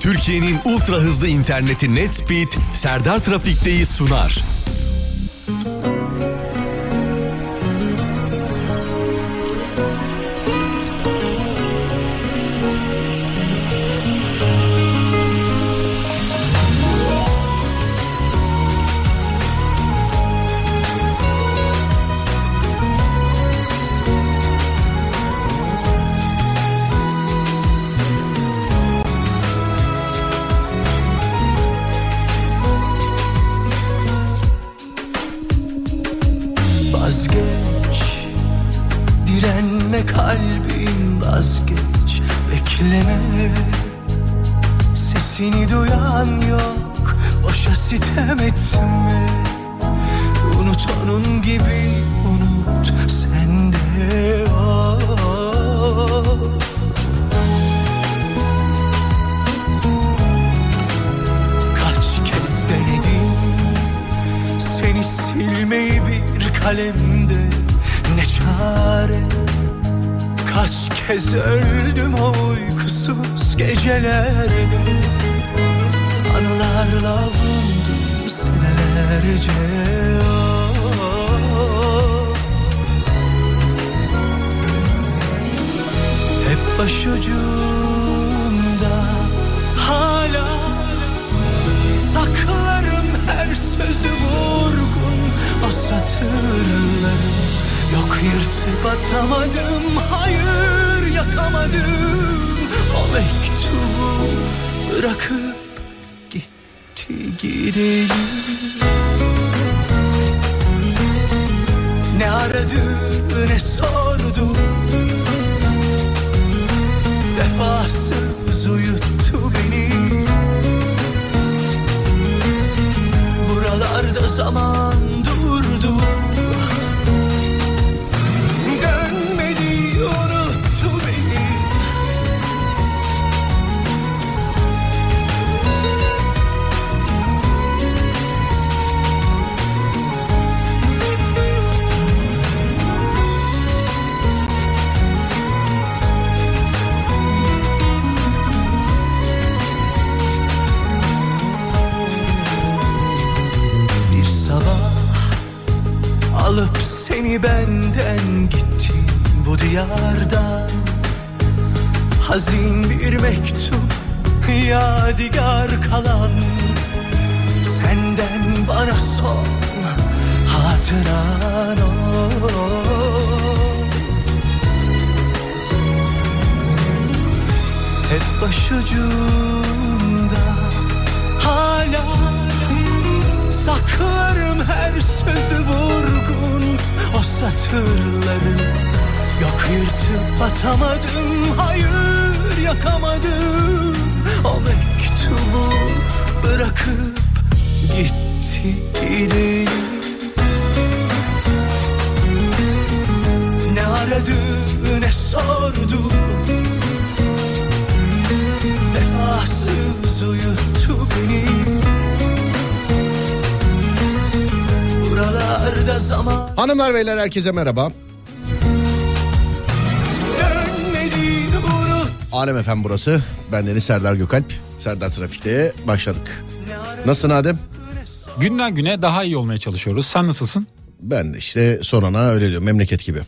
Türkiye'nin ultra hızlı interneti Netspeed, Serdar Trafik'teyi sunar. Yırtıp atamadım Hayır yakamadım. O mektubu bırakıp gitti gidelim Ne aradı ne sordu? Vefasız uyuttu beni. Buralarda zaman Hanımlar beyler herkese merhaba. Alem efendim burası. Ben Deniz Serdar Gökalp. Serdar Trafik'te başladık. Nasılsın Adem? Günden güne daha iyi olmaya çalışıyoruz. Sen nasılsın? Ben de işte sorana öyle diyorum memleket gibi.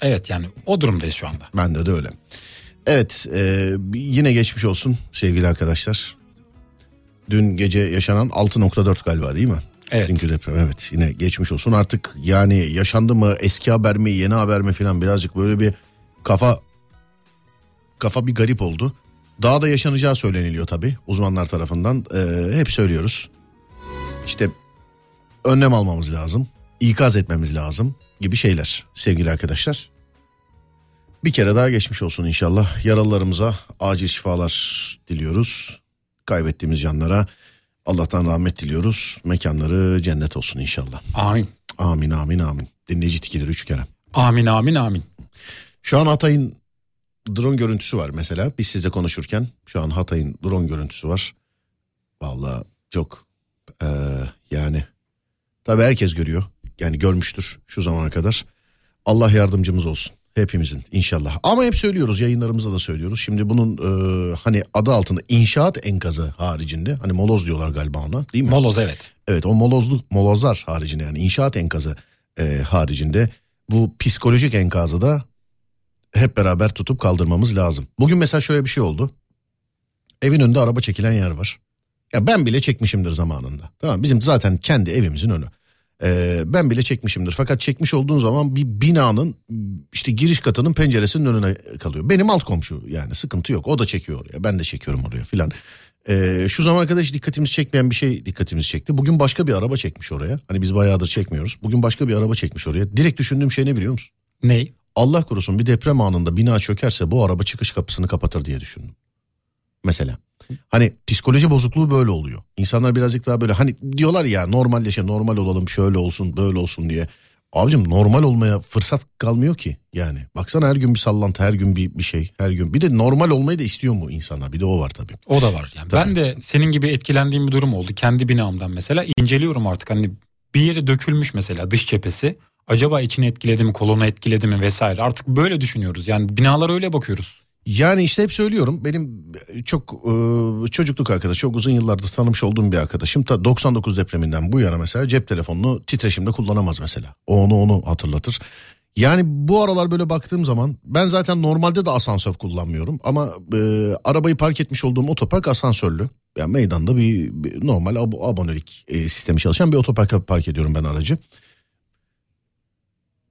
Evet yani o durumdayız şu anda. Bende de öyle. Evet e, yine geçmiş olsun sevgili arkadaşlar. Dün gece yaşanan 6.4 galiba değil mi? Evet. Dünkü deprem evet yine geçmiş olsun artık yani yaşandı mı eski haber mi yeni haber mi falan birazcık böyle bir kafa kafa bir garip oldu. Daha da yaşanacağı söyleniliyor tabi uzmanlar tarafından Ee, hep söylüyoruz. İşte önlem almamız lazım ikaz etmemiz lazım gibi şeyler sevgili arkadaşlar. Bir kere daha geçmiş olsun inşallah. Yaralılarımıza acil şifalar diliyoruz. Kaybettiğimiz canlara Allah'tan rahmet diliyoruz. Mekanları cennet olsun inşallah. Amin. Amin amin amin. Dinleyici tikidir üç kere. Amin amin amin. Şu an Hatay'ın drone görüntüsü var mesela. Biz sizle konuşurken şu an Hatay'ın drone görüntüsü var. Vallahi çok eee, yani tabii herkes görüyor. Yani görmüştür şu zamana kadar. Allah yardımcımız olsun. hepimizin inşallah. Ama hep söylüyoruz yayınlarımızda da söylüyoruz. Şimdi bunun e, hani adı altında inşaat enkazı haricinde hani moloz diyorlar galiba ona değil mi? Moloz evet. Evet o molozlu molozlar haricinde yani inşaat enkazı e, haricinde bu psikolojik enkazı da hep beraber tutup kaldırmamız lazım. Bugün mesela şöyle bir şey oldu. Evin önünde araba çekilen yer var. Ya ben bile çekmişimdir zamanında. Tamam bizim zaten kendi evimizin önü. Ee, ben bile çekmişimdir. Fakat çekmiş olduğun zaman bir binanın işte giriş katının penceresinin önüne kalıyor. Benim alt komşu yani sıkıntı yok. O da çekiyor oraya. Ben de çekiyorum oraya filan. Ee, şu zamana kadar hiç dikkatimizi çekmeyen bir şey dikkatimizi çekti. Bugün başka bir araba çekmiş oraya. Hani biz bayağıdır çekmiyoruz. Bugün başka bir araba çekmiş oraya. Direkt düşündüğüm şey ne biliyor musun? Ney? Allah korusun bir deprem anında bina çökerse bu araba çıkış kapısını kapatır diye düşündüm. Mesela. Hani psikoloji bozukluğu böyle oluyor. İnsanlar birazcık daha böyle hani diyorlar ya normal yaşa normal olalım şöyle olsun böyle olsun diye. Abicim normal olmaya fırsat kalmıyor ki yani. Baksana her gün bir sallantı her gün bir, bir şey her gün. Bir de normal olmayı da istiyor mu insanlar bir de o var tabii. O da var. Yani ben de senin gibi etkilendiğim bir durum oldu. Kendi binamdan mesela inceliyorum artık hani bir yeri dökülmüş mesela dış cephesi. Acaba içini etkiledi mi, kolonu etkiledi mi vesaire. Artık böyle düşünüyoruz. Yani binalara öyle bakıyoruz. Yani işte hep söylüyorum benim çok e, çocukluk arkadaş çok uzun yıllardır tanımış olduğum bir arkadaşım ta 99 depreminden bu yana mesela cep telefonunu titreşimde kullanamaz mesela. O onu onu hatırlatır. Yani bu aralar böyle baktığım zaman ben zaten normalde de asansör kullanmıyorum ama e, arabayı park etmiş olduğum otopark asansörlü. Yani meydanda bir, bir normal ab- abonelik e, sistemi çalışan bir otoparka park ediyorum ben aracı.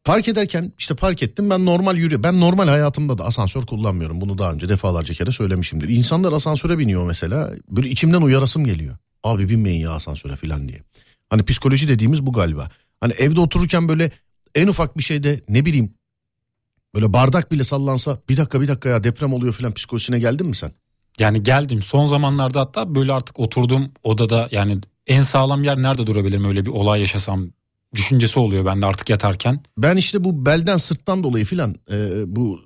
Park ederken işte park ettim ben normal yürüyor. Ben normal hayatımda da asansör kullanmıyorum. Bunu daha önce defalarca kere söylemişimdir. İnsanlar asansöre biniyor mesela. Böyle içimden uyarasım geliyor. Abi binmeyin ya asansöre falan diye. Hani psikoloji dediğimiz bu galiba. Hani evde otururken böyle en ufak bir şeyde ne bileyim böyle bardak bile sallansa bir dakika bir dakika ya deprem oluyor falan psikolojisine geldin mi sen? Yani geldim son zamanlarda hatta böyle artık oturduğum odada yani en sağlam yer nerede durabilirim öyle bir olay yaşasam düşüncesi oluyor bende artık yatarken. Ben işte bu belden sırttan dolayı filan e, bu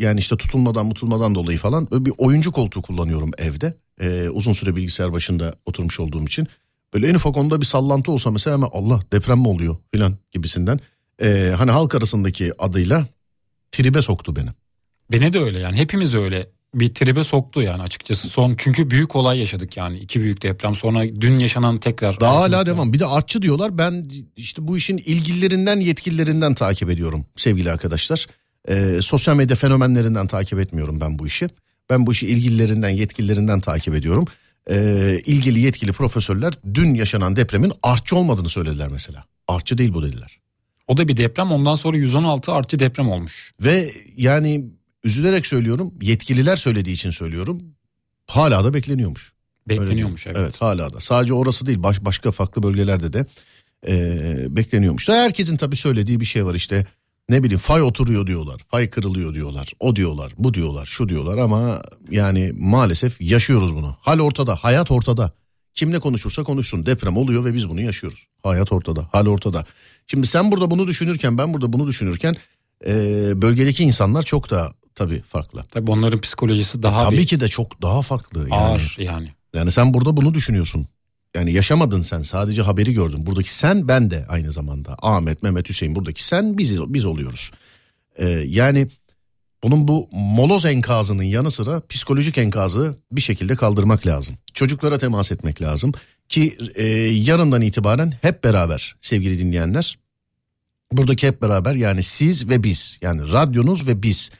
yani işte tutulmadan mutulmadan dolayı falan böyle bir oyuncu koltuğu kullanıyorum evde. E, uzun süre bilgisayar başında oturmuş olduğum için. Böyle en ufak onda bir sallantı olsa mesela hemen Allah deprem mi oluyor filan gibisinden. E, hani halk arasındaki adıyla tribe soktu beni. Beni de öyle yani hepimiz öyle bir tribe soktu yani açıkçası son çünkü büyük olay yaşadık yani iki büyük deprem sonra dün yaşanan tekrar. Daha hala devam. Bir de artçı diyorlar. Ben işte bu işin ilgililerinden yetkililerinden takip ediyorum sevgili arkadaşlar. Ee, sosyal medya fenomenlerinden takip etmiyorum ben bu işi. Ben bu işi ilgililerinden yetkililerinden takip ediyorum. Ee, ilgili yetkili profesörler dün yaşanan depremin artçı olmadığını söylediler mesela. Artçı değil bu dediler. O da bir deprem ondan sonra 116 artçı deprem olmuş. Ve yani üzülerek söylüyorum yetkililer söylediği için söylüyorum. Hala da bekleniyormuş. Bekleniyormuş evet. Evet hala da. Sadece orası değil baş, başka farklı bölgelerde de e, bekleniyormuş. Da herkesin tabii söylediği bir şey var işte. Ne bileyim fay oturuyor diyorlar. Fay kırılıyor diyorlar. O diyorlar. Bu diyorlar. Şu diyorlar ama yani maalesef yaşıyoruz bunu. Hal ortada. Hayat ortada. Kimle konuşursa konuşsun. Deprem oluyor ve biz bunu yaşıyoruz. Hayat ortada. Hal ortada. Şimdi sen burada bunu düşünürken ben burada bunu düşünürken e, bölgedeki insanlar çok da tabii farklı. Tabii onların psikolojisi daha tabii bir ki de çok daha farklı. Yani. ağır yani. Yani sen burada bunu düşünüyorsun. Yani yaşamadın sen sadece haberi gördün. Buradaki sen ben de aynı zamanda. Ahmet, Mehmet, Hüseyin buradaki sen biz, biz oluyoruz. Ee, yani bunun bu moloz enkazının yanı sıra psikolojik enkazı bir şekilde kaldırmak lazım. Çocuklara temas etmek lazım. Ki e, yarından itibaren hep beraber sevgili dinleyenler. Buradaki hep beraber yani siz ve biz yani radyonuz ve biz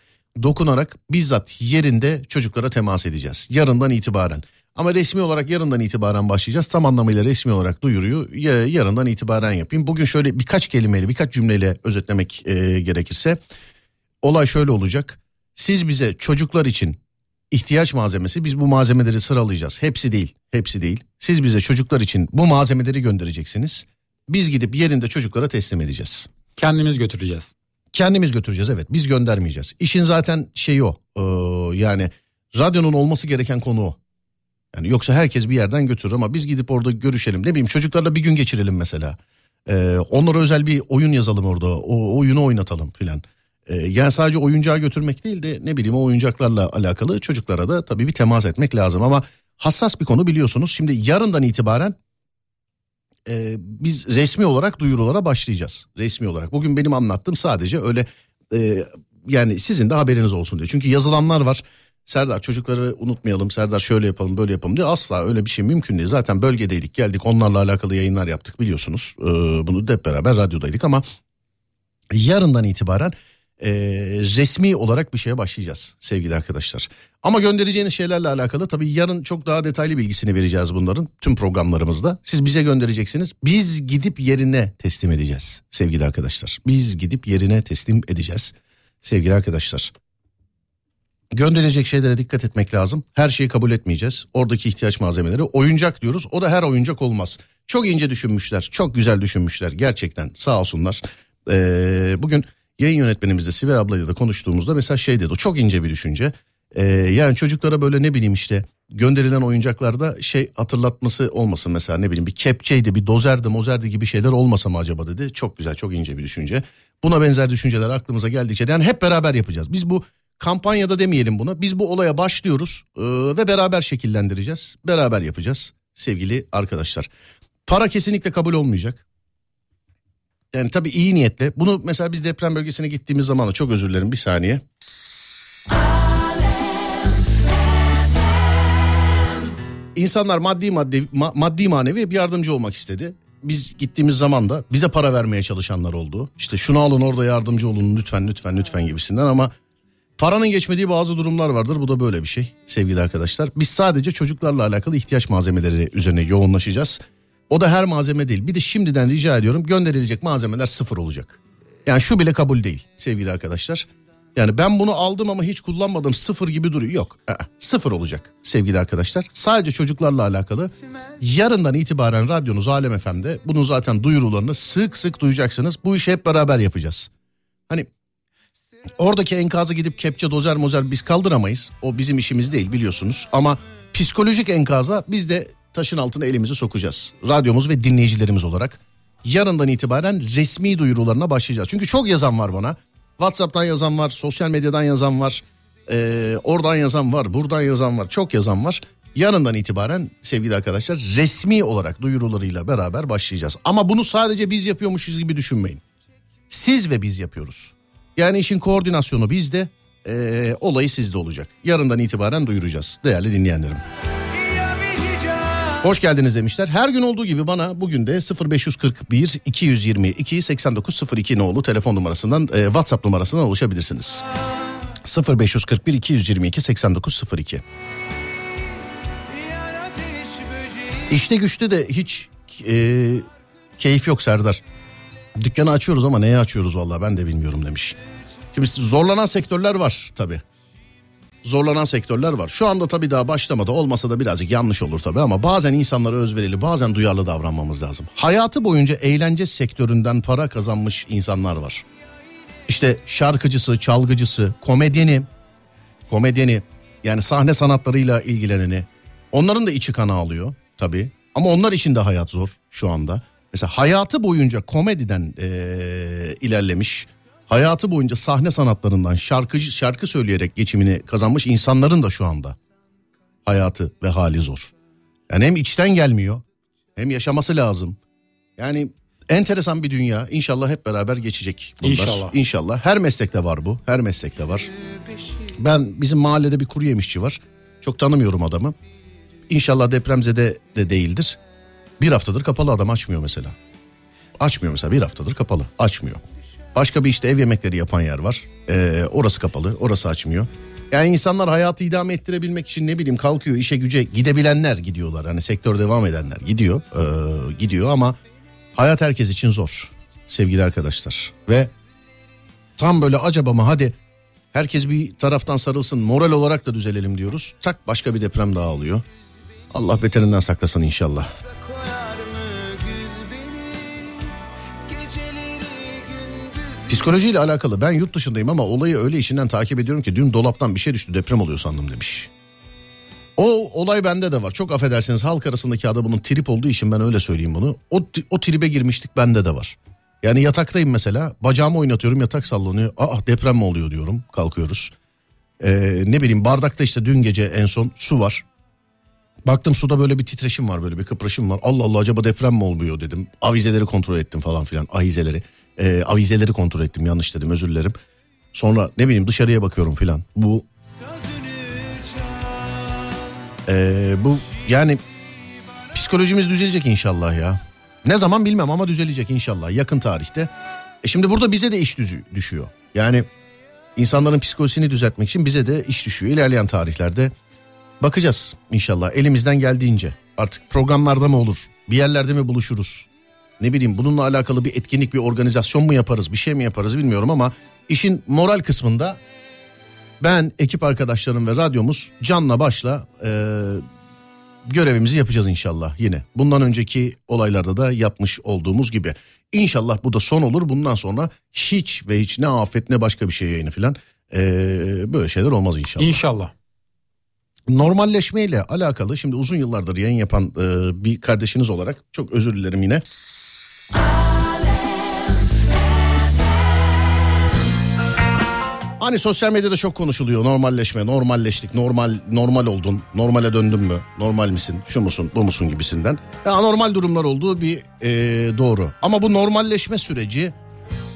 dokunarak bizzat yerinde çocuklara temas edeceğiz. Yarından itibaren. Ama resmi olarak yarından itibaren başlayacağız. Tam anlamıyla resmi olarak duyuruyu ya- yarından itibaren yapayım. Bugün şöyle birkaç kelimeyle birkaç cümleyle özetlemek e, gerekirse. Olay şöyle olacak. Siz bize çocuklar için ihtiyaç malzemesi biz bu malzemeleri sıralayacağız. Hepsi değil, hepsi değil. Siz bize çocuklar için bu malzemeleri göndereceksiniz. Biz gidip yerinde çocuklara teslim edeceğiz. Kendimiz götüreceğiz. Kendimiz götüreceğiz evet biz göndermeyeceğiz. İşin zaten şeyi o ee, yani radyonun olması gereken konu o. Yani yoksa herkes bir yerden götürür ama biz gidip orada görüşelim. Ne bileyim çocuklarla bir gün geçirelim mesela. Ee, onlara özel bir oyun yazalım orada. O oyunu oynatalım filan. Ee, yani sadece oyuncağı götürmek değil de ne bileyim o oyuncaklarla alakalı çocuklara da tabii bir temas etmek lazım. Ama hassas bir konu biliyorsunuz. Şimdi yarından itibaren e, biz resmi olarak duyurulara başlayacağız. Resmi olarak. Bugün benim anlattığım sadece öyle e, yani sizin de haberiniz olsun diye. Çünkü yazılanlar var. Serdar çocukları unutmayalım. Serdar şöyle yapalım böyle yapalım diye asla öyle bir şey mümkün değil. Zaten bölgedeydik geldik onlarla alakalı yayınlar yaptık biliyorsunuz. Ee, bunu da hep beraber radyodaydık ama yarından itibaren e, resmi olarak bir şeye başlayacağız sevgili arkadaşlar. Ama göndereceğiniz şeylerle alakalı tabii yarın çok daha detaylı bilgisini vereceğiz bunların tüm programlarımızda. Siz bize göndereceksiniz. Biz gidip yerine teslim edeceğiz sevgili arkadaşlar. Biz gidip yerine teslim edeceğiz sevgili arkadaşlar. Gönderilecek şeylere dikkat etmek lazım. Her şeyi kabul etmeyeceğiz. Oradaki ihtiyaç malzemeleri oyuncak diyoruz. O da her oyuncak olmaz. Çok ince düşünmüşler. Çok güzel düşünmüşler. Gerçekten sağ olsunlar. Ee, bugün yayın yönetmenimizle Sibel ablayla da konuştuğumuzda mesela şey dedi. Çok ince bir düşünce. Ee, yani çocuklara böyle ne bileyim işte gönderilen oyuncaklarda şey hatırlatması olmasın mesela ne bileyim bir kepçeydi bir dozerdi mozerdi gibi şeyler olmasa mı acaba dedi. Çok güzel çok ince bir düşünce. Buna benzer düşünceler aklımıza geldikçe yani hep beraber yapacağız. Biz bu kampanyada demeyelim buna. Biz bu olaya başlıyoruz e, ve beraber şekillendireceğiz. Beraber yapacağız sevgili arkadaşlar. Para kesinlikle kabul olmayacak. Yani tabii iyi niyetle. Bunu mesela biz deprem bölgesine gittiğimiz zaman çok özür dilerim bir saniye. İnsanlar maddi maddi ma- maddi manevi hep yardımcı olmak istedi. Biz gittiğimiz zaman da bize para vermeye çalışanlar oldu. İşte şunu alın orada yardımcı olun lütfen lütfen lütfen gibisinden ama paranın geçmediği bazı durumlar vardır. Bu da böyle bir şey sevgili arkadaşlar. Biz sadece çocuklarla alakalı ihtiyaç malzemeleri üzerine yoğunlaşacağız. O da her malzeme değil. Bir de şimdiden rica ediyorum gönderilecek malzemeler sıfır olacak. Yani şu bile kabul değil sevgili arkadaşlar. Yani ben bunu aldım ama hiç kullanmadım sıfır gibi duruyor. Yok sıfır olacak sevgili arkadaşlar. Sadece çocuklarla alakalı yarından itibaren radyonuz Alem FM'de bunun zaten duyurularını sık sık duyacaksınız. Bu işi hep beraber yapacağız. Hani oradaki enkazı gidip kepçe dozer mozer biz kaldıramayız. O bizim işimiz değil biliyorsunuz. Ama psikolojik enkaza biz de taşın altına elimizi sokacağız. Radyomuz ve dinleyicilerimiz olarak. Yarından itibaren resmi duyurularına başlayacağız. Çünkü çok yazan var bana. WhatsApp'tan yazan var, sosyal medyadan yazan var, ee, oradan yazan var, buradan yazan var, çok yazan var. Yarından itibaren sevgili arkadaşlar resmi olarak duyurularıyla beraber başlayacağız. Ama bunu sadece biz yapıyormuşuz gibi düşünmeyin. Siz ve biz yapıyoruz. Yani işin koordinasyonu bizde, ee, olayı sizde olacak. Yarından itibaren duyuracağız değerli dinleyenlerim. Hoş geldiniz demişler. Her gün olduğu gibi bana bugün de 0541 222 8902 nolu telefon numarasından e, WhatsApp numarasından ulaşabilirsiniz. 0541 222 8902. İşte güçte de hiç e, keyif yok Serdar. Dükkanı açıyoruz ama neye açıyoruz vallahi ben de bilmiyorum demiş. Şimdi zorlanan sektörler var tabii zorlanan sektörler var. Şu anda tabii daha başlamadı olmasa da birazcık yanlış olur tabii ama bazen insanlara özverili bazen duyarlı davranmamız lazım. Hayatı boyunca eğlence sektöründen para kazanmış insanlar var. İşte şarkıcısı, çalgıcısı, komedyeni, komedyeni yani sahne sanatlarıyla ilgileneni onların da içi kana alıyor tabii. Ama onlar için de hayat zor şu anda. Mesela hayatı boyunca komediden ee, ilerlemiş hayatı boyunca sahne sanatlarından şarkıcı şarkı söyleyerek geçimini kazanmış insanların da şu anda hayatı ve hali zor. Yani hem içten gelmiyor hem yaşaması lazım. Yani enteresan bir dünya. İnşallah hep beraber geçecek bunlar. İnşallah. İnşallah. Her meslekte var bu. Her meslekte var. Ben bizim mahallede bir kuru yemişçi var. Çok tanımıyorum adamı. İnşallah depremzede de değildir. Bir haftadır kapalı adam açmıyor mesela. Açmıyor mesela bir haftadır kapalı açmıyor. Başka bir işte ev yemekleri yapan yer var. Ee, orası kapalı, orası açmıyor. Yani insanlar hayatı idame ettirebilmek için ne bileyim kalkıyor işe güce gidebilenler gidiyorlar. Hani sektör devam edenler gidiyor, ee, gidiyor ama hayat herkes için zor sevgili arkadaşlar. Ve tam böyle acaba mı hadi herkes bir taraftan sarılsın moral olarak da düzelelim diyoruz. Tak başka bir deprem daha oluyor. Allah beterinden saklasın inşallah. Psikolojiyle alakalı ben yurt dışındayım ama olayı öyle işinden takip ediyorum ki dün dolaptan bir şey düştü deprem oluyor sandım demiş. O olay bende de var. Çok affedersiniz halk arasındaki adı trip olduğu için ben öyle söyleyeyim bunu. O, o tribe girmiştik bende de var. Yani yataktayım mesela bacağımı oynatıyorum yatak sallanıyor. Aa deprem mi oluyor diyorum kalkıyoruz. Ee, ne bileyim bardakta işte dün gece en son su var. Baktım suda böyle bir titreşim var böyle bir kıpraşım var. Allah Allah acaba deprem mi oluyor dedim. Avizeleri kontrol ettim falan filan avizeleri. Ee, avizeleri kontrol ettim yanlış dedim özür dilerim. Sonra ne bileyim dışarıya bakıyorum filan. Bu Ee, bu yani psikolojimiz düzelecek inşallah ya. Ne zaman bilmem ama düzelecek inşallah yakın tarihte. E şimdi burada bize de iş düzü, düşüyor. Yani insanların psikolojisini düzeltmek için bize de iş düşüyor. İlerleyen tarihlerde bakacağız inşallah elimizden geldiğince. Artık programlarda mı olur? Bir yerlerde mi buluşuruz? Ne bileyim bununla alakalı bir etkinlik, bir organizasyon mu yaparız, bir şey mi yaparız bilmiyorum ama işin moral kısmında ben, ekip arkadaşlarım ve radyomuz canla başla e, görevimizi yapacağız inşallah yine. Bundan önceki olaylarda da yapmış olduğumuz gibi. İnşallah bu da son olur. Bundan sonra hiç ve hiç ne afet ne başka bir şey yayını falan e, böyle şeyler olmaz inşallah. İnşallah. Normalleşmeyle alakalı şimdi uzun yıllardır yayın yapan e, bir kardeşiniz olarak çok özür dilerim yine. Hani sosyal medyada çok konuşuluyor normalleşme, normalleştik, normal normal oldun, normale döndün mü, normal misin, şu musun, bu musun gibisinden. Ya normal durumlar olduğu bir e, doğru. Ama bu normalleşme süreci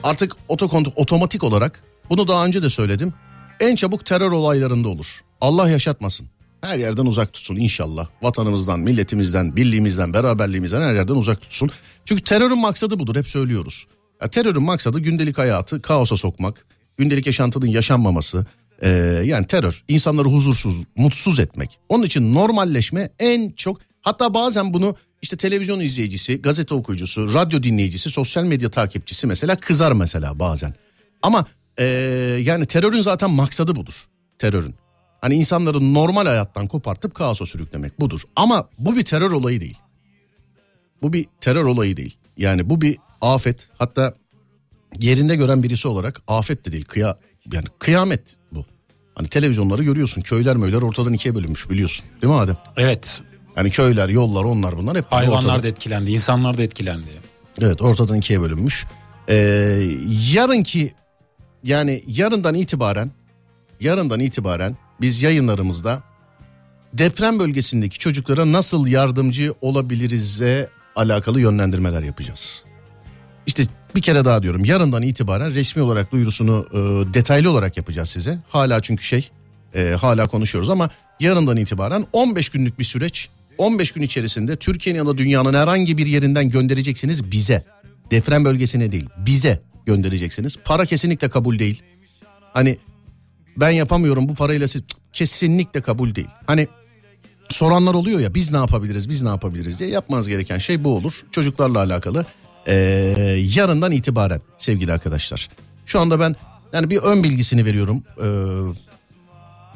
artık otokont otomatik olarak bunu daha önce de söyledim. En çabuk terör olaylarında olur. Allah yaşatmasın. Her yerden uzak tutsun inşallah. Vatanımızdan, milletimizden, birliğimizden, beraberliğimizden her yerden uzak tutsun. Çünkü terörün maksadı budur hep söylüyoruz. Ya terörün maksadı gündelik hayatı kaosa sokmak, gündelik yaşantının yaşanmaması, e, yani terör, insanları huzursuz, mutsuz etmek. Onun için normalleşme en çok hatta bazen bunu işte televizyon izleyicisi, gazete okuyucusu, radyo dinleyicisi, sosyal medya takipçisi mesela kızar mesela bazen. Ama e, yani terörün zaten maksadı budur. Terörün. Hani insanları normal hayattan kopartıp kaosa sürüklemek budur. Ama bu bir terör olayı değil. Bu bir terör olayı değil. Yani bu bir afet. Hatta yerinde gören birisi olarak afet de değil. Kıya, yani kıyamet bu. Hani televizyonları görüyorsun. Köyler möyler ortadan ikiye bölünmüş biliyorsun. Değil mi Adem? Evet. Yani köyler, yollar, onlar bunlar hep Hayvanlar ortada. da etkilendi, insanlar da etkilendi. Evet ortadan ikiye bölünmüş. Ee, yarınki yani yarından itibaren yarından itibaren biz yayınlarımızda deprem bölgesindeki çocuklara nasıl yardımcı olabiliriz'e alakalı yönlendirmeler yapacağız. İşte bir kere daha diyorum yarından itibaren resmi olarak duyurusunu e, detaylı olarak yapacağız size. Hala çünkü şey e, hala konuşuyoruz ama yarından itibaren 15 günlük bir süreç 15 gün içerisinde Türkiye'nin ya da dünyanın herhangi bir yerinden göndereceksiniz bize. Deprem bölgesine değil bize göndereceksiniz. Para kesinlikle kabul değil. Hani ben yapamıyorum bu parayla siz kesinlikle kabul değil. Hani soranlar oluyor ya biz ne yapabiliriz biz ne yapabiliriz diye yapmanız gereken şey bu olur. Çocuklarla alakalı ee, yarından itibaren sevgili arkadaşlar. Şu anda ben yani bir ön bilgisini veriyorum ee,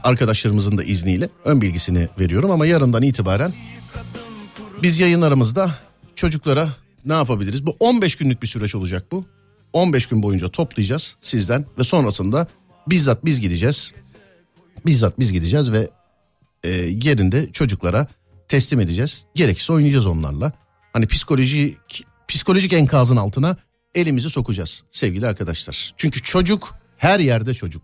arkadaşlarımızın da izniyle ön bilgisini veriyorum ama yarından itibaren biz yayınlarımızda çocuklara ne yapabiliriz? Bu 15 günlük bir süreç olacak bu. 15 gün boyunca toplayacağız sizden ve sonrasında bizzat biz gideceğiz. Bizzat biz gideceğiz ve e, yerinde çocuklara teslim edeceğiz. Gerekirse oynayacağız onlarla. Hani psikolojik psikolojik enkazın altına elimizi sokacağız sevgili arkadaşlar. Çünkü çocuk her yerde çocuk.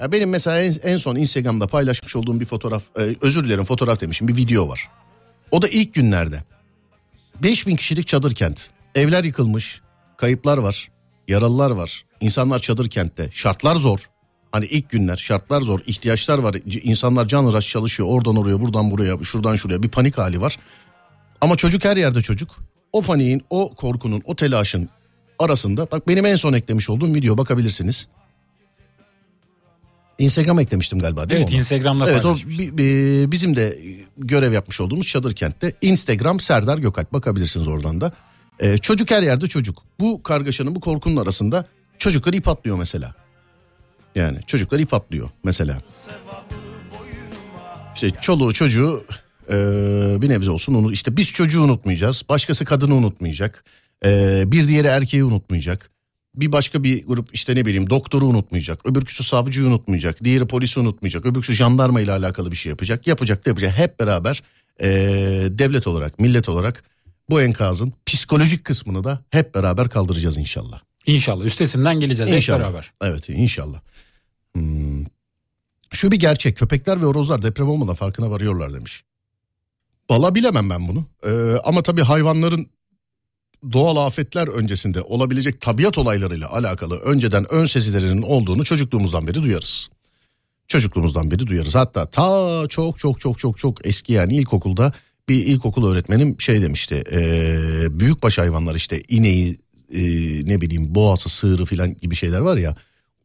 Ya benim mesela en, en son Instagram'da paylaşmış olduğum bir fotoğraf, e, özür dilerim fotoğraf demişim bir video var. O da ilk günlerde. 5000 kişilik çadır kent. Evler yıkılmış, kayıplar var, yaralılar var. İnsanlar çadır kentte. Şartlar zor. Hani ilk günler şartlar zor, ihtiyaçlar var. İnsanlar can çalışıyor. Oradan oraya, buradan buraya, şuradan şuraya bir panik hali var. Ama çocuk her yerde çocuk. O paniğin, o korkunun, o telaşın arasında bak benim en son eklemiş olduğum video bakabilirsiniz. Instagram eklemiştim galiba değil Evet mi? onu? Instagram'da Evet o bi- bizim de görev yapmış olduğumuz Çadır Kent'te Instagram Serdar Gökalp bakabilirsiniz oradan da. Ee, çocuk her yerde çocuk. Bu kargaşanın bu korkunun arasında çocuklar ip atlıyor mesela. Yani çocuklar ip atlıyor mesela. İşte çoluğu çocuğu e, bir nebze olsun onu işte biz çocuğu unutmayacağız. Başkası kadını unutmayacak. E, bir diğeri erkeği unutmayacak. Bir başka bir grup işte ne bileyim doktoru unutmayacak. Öbürküsü savcıyı unutmayacak. Diğeri polisi unutmayacak. Öbürküsü jandarma ile alakalı bir şey yapacak. Yapacak da yapacak. Hep beraber e, devlet olarak, millet olarak bu enkazın psikolojik kısmını da hep beraber kaldıracağız inşallah. İnşallah üstesinden geleceğiz İnşallah. hep beraber. Evet inşallah. Hmm. Şu bir gerçek köpekler ve horozlar deprem olmadan farkına varıyorlar demiş. Valla bilemem ben bunu. Ee, ama tabii hayvanların doğal afetler öncesinde olabilecek tabiat olaylarıyla alakalı önceden ön sezilerinin olduğunu çocukluğumuzdan beri duyarız. Çocukluğumuzdan beri duyarız. Hatta ta çok çok çok çok çok eski yani ilkokulda bir ilkokul öğretmenim şey demişti. E, büyükbaş hayvanlar işte ineği e, ne bileyim boğası sığırı filan gibi şeyler var ya.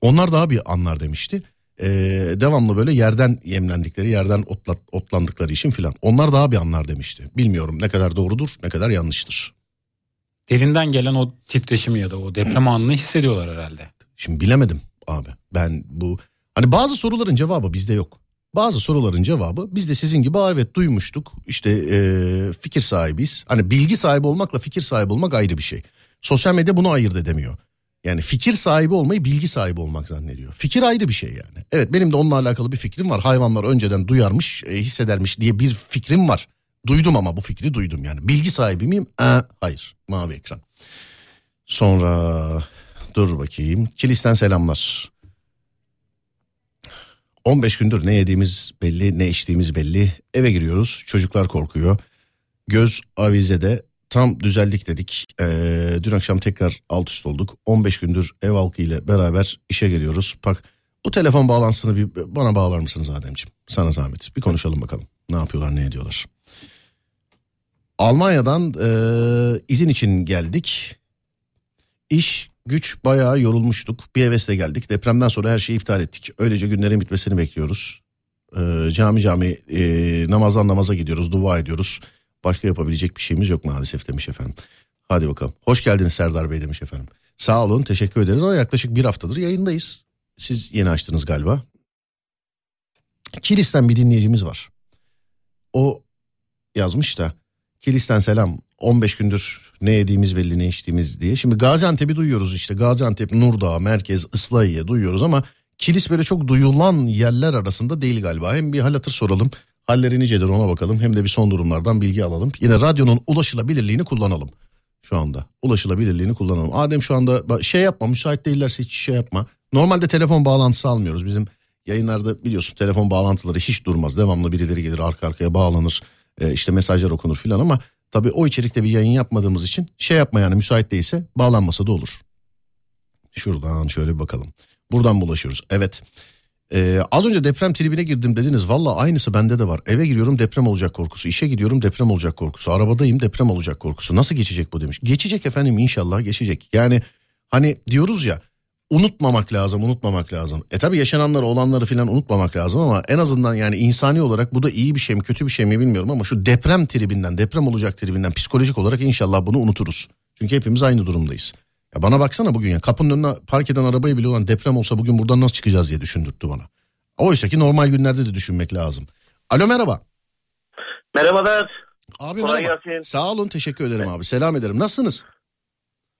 Onlar daha bir anlar demişti. E, devamlı böyle yerden yemlendikleri yerden otla, otlandıkları için filan. Onlar daha bir anlar demişti. Bilmiyorum ne kadar doğrudur ne kadar yanlıştır. Derinden gelen o titreşimi ya da o deprem anını hissediyorlar herhalde. Şimdi bilemedim abi. Ben bu hani bazı soruların cevabı bizde yok. Bazı soruların cevabı biz de sizin gibi "Aa, evet duymuştuk. İşte eee, fikir sahibiyiz. Hani bilgi sahibi olmakla fikir sahibi olmak ayrı bir şey. Sosyal medya bunu ayırt edemiyor. Yani fikir sahibi olmayı bilgi sahibi olmak zannediyor. Fikir ayrı bir şey yani. Evet benim de onunla alakalı bir fikrim var. Hayvanlar önceden duyarmış, e, hissedermiş diye bir fikrim var. Duydum ama bu fikri duydum yani. Bilgi sahibi miyim? Ee, hayır. Mavi ekran. Sonra dur bakayım. Kilis'ten selamlar. 15 gündür ne yediğimiz belli ne içtiğimiz belli. Eve giriyoruz çocuklar korkuyor. Göz avizede tam düzeldik dedik. Ee, dün akşam tekrar alt üst olduk. 15 gündür ev halkı ile beraber işe geliyoruz. Bak bu telefon bağlantısını bir bana bağlar mısınız Ademciğim? Sana zahmet. Bir konuşalım bakalım. Ne yapıyorlar ne ediyorlar. Almanya'dan e, izin için geldik. İş güç bayağı yorulmuştuk. Bir hevesle geldik. Depremden sonra her şeyi iptal ettik. Öylece günlerin bitmesini bekliyoruz. Ee, cami cami e, namazdan namaza gidiyoruz. Dua ediyoruz. Başka yapabilecek bir şeyimiz yok maalesef demiş efendim. Hadi bakalım. Hoş geldiniz Serdar Bey demiş efendim. Sağ olun teşekkür ederiz. Ama yaklaşık bir haftadır yayındayız. Siz yeni açtınız galiba. Kilis'ten bir dinleyicimiz var. O yazmış da Kilis'ten selam 15 gündür ne yediğimiz belli ne içtiğimiz diye. Şimdi Gaziantep'i duyuyoruz işte Gaziantep, Nurdağ, Merkez, Islahiye duyuyoruz ama Kilis böyle çok duyulan yerler arasında değil galiba. Hem bir hal hatır soralım halleri nicedir ona bakalım hem de bir son durumlardan bilgi alalım. Yine radyonun ulaşılabilirliğini kullanalım şu anda. Ulaşılabilirliğini kullanalım. Adem şu anda şey yapma müsait değillerse hiç şey yapma. Normalde telefon bağlantısı almıyoruz bizim yayınlarda biliyorsun telefon bağlantıları hiç durmaz. Devamlı birileri gelir arka arkaya bağlanır e, işte mesajlar okunur filan ama tabii o içerikte bir yayın yapmadığımız için şey yapma yani müsait değilse bağlanmasa da olur. Şuradan şöyle bir bakalım. Buradan mı ulaşıyoruz? Evet. Ee, az önce deprem tribine girdim dediniz. Valla aynısı bende de var. Eve giriyorum deprem olacak korkusu. İşe gidiyorum deprem olacak korkusu. Arabadayım deprem olacak korkusu. Nasıl geçecek bu demiş. Geçecek efendim inşallah geçecek. Yani hani diyoruz ya unutmamak lazım unutmamak lazım. E tabi yaşananları olanları filan unutmamak lazım ama en azından yani insani olarak bu da iyi bir şey mi kötü bir şey mi bilmiyorum ama şu deprem tribinden deprem olacak tribinden psikolojik olarak inşallah bunu unuturuz. Çünkü hepimiz aynı durumdayız. Ya bana baksana bugün ya kapının önüne park eden arabayı bile olan deprem olsa bugün buradan nasıl çıkacağız diye düşündürttü bana. Oysa ki normal günlerde de düşünmek lazım. Alo merhaba. Merhabalar. Abi Kolay merhaba. gelsin. Sağ olun teşekkür ederim abi. Selam ederim. Nasılsınız?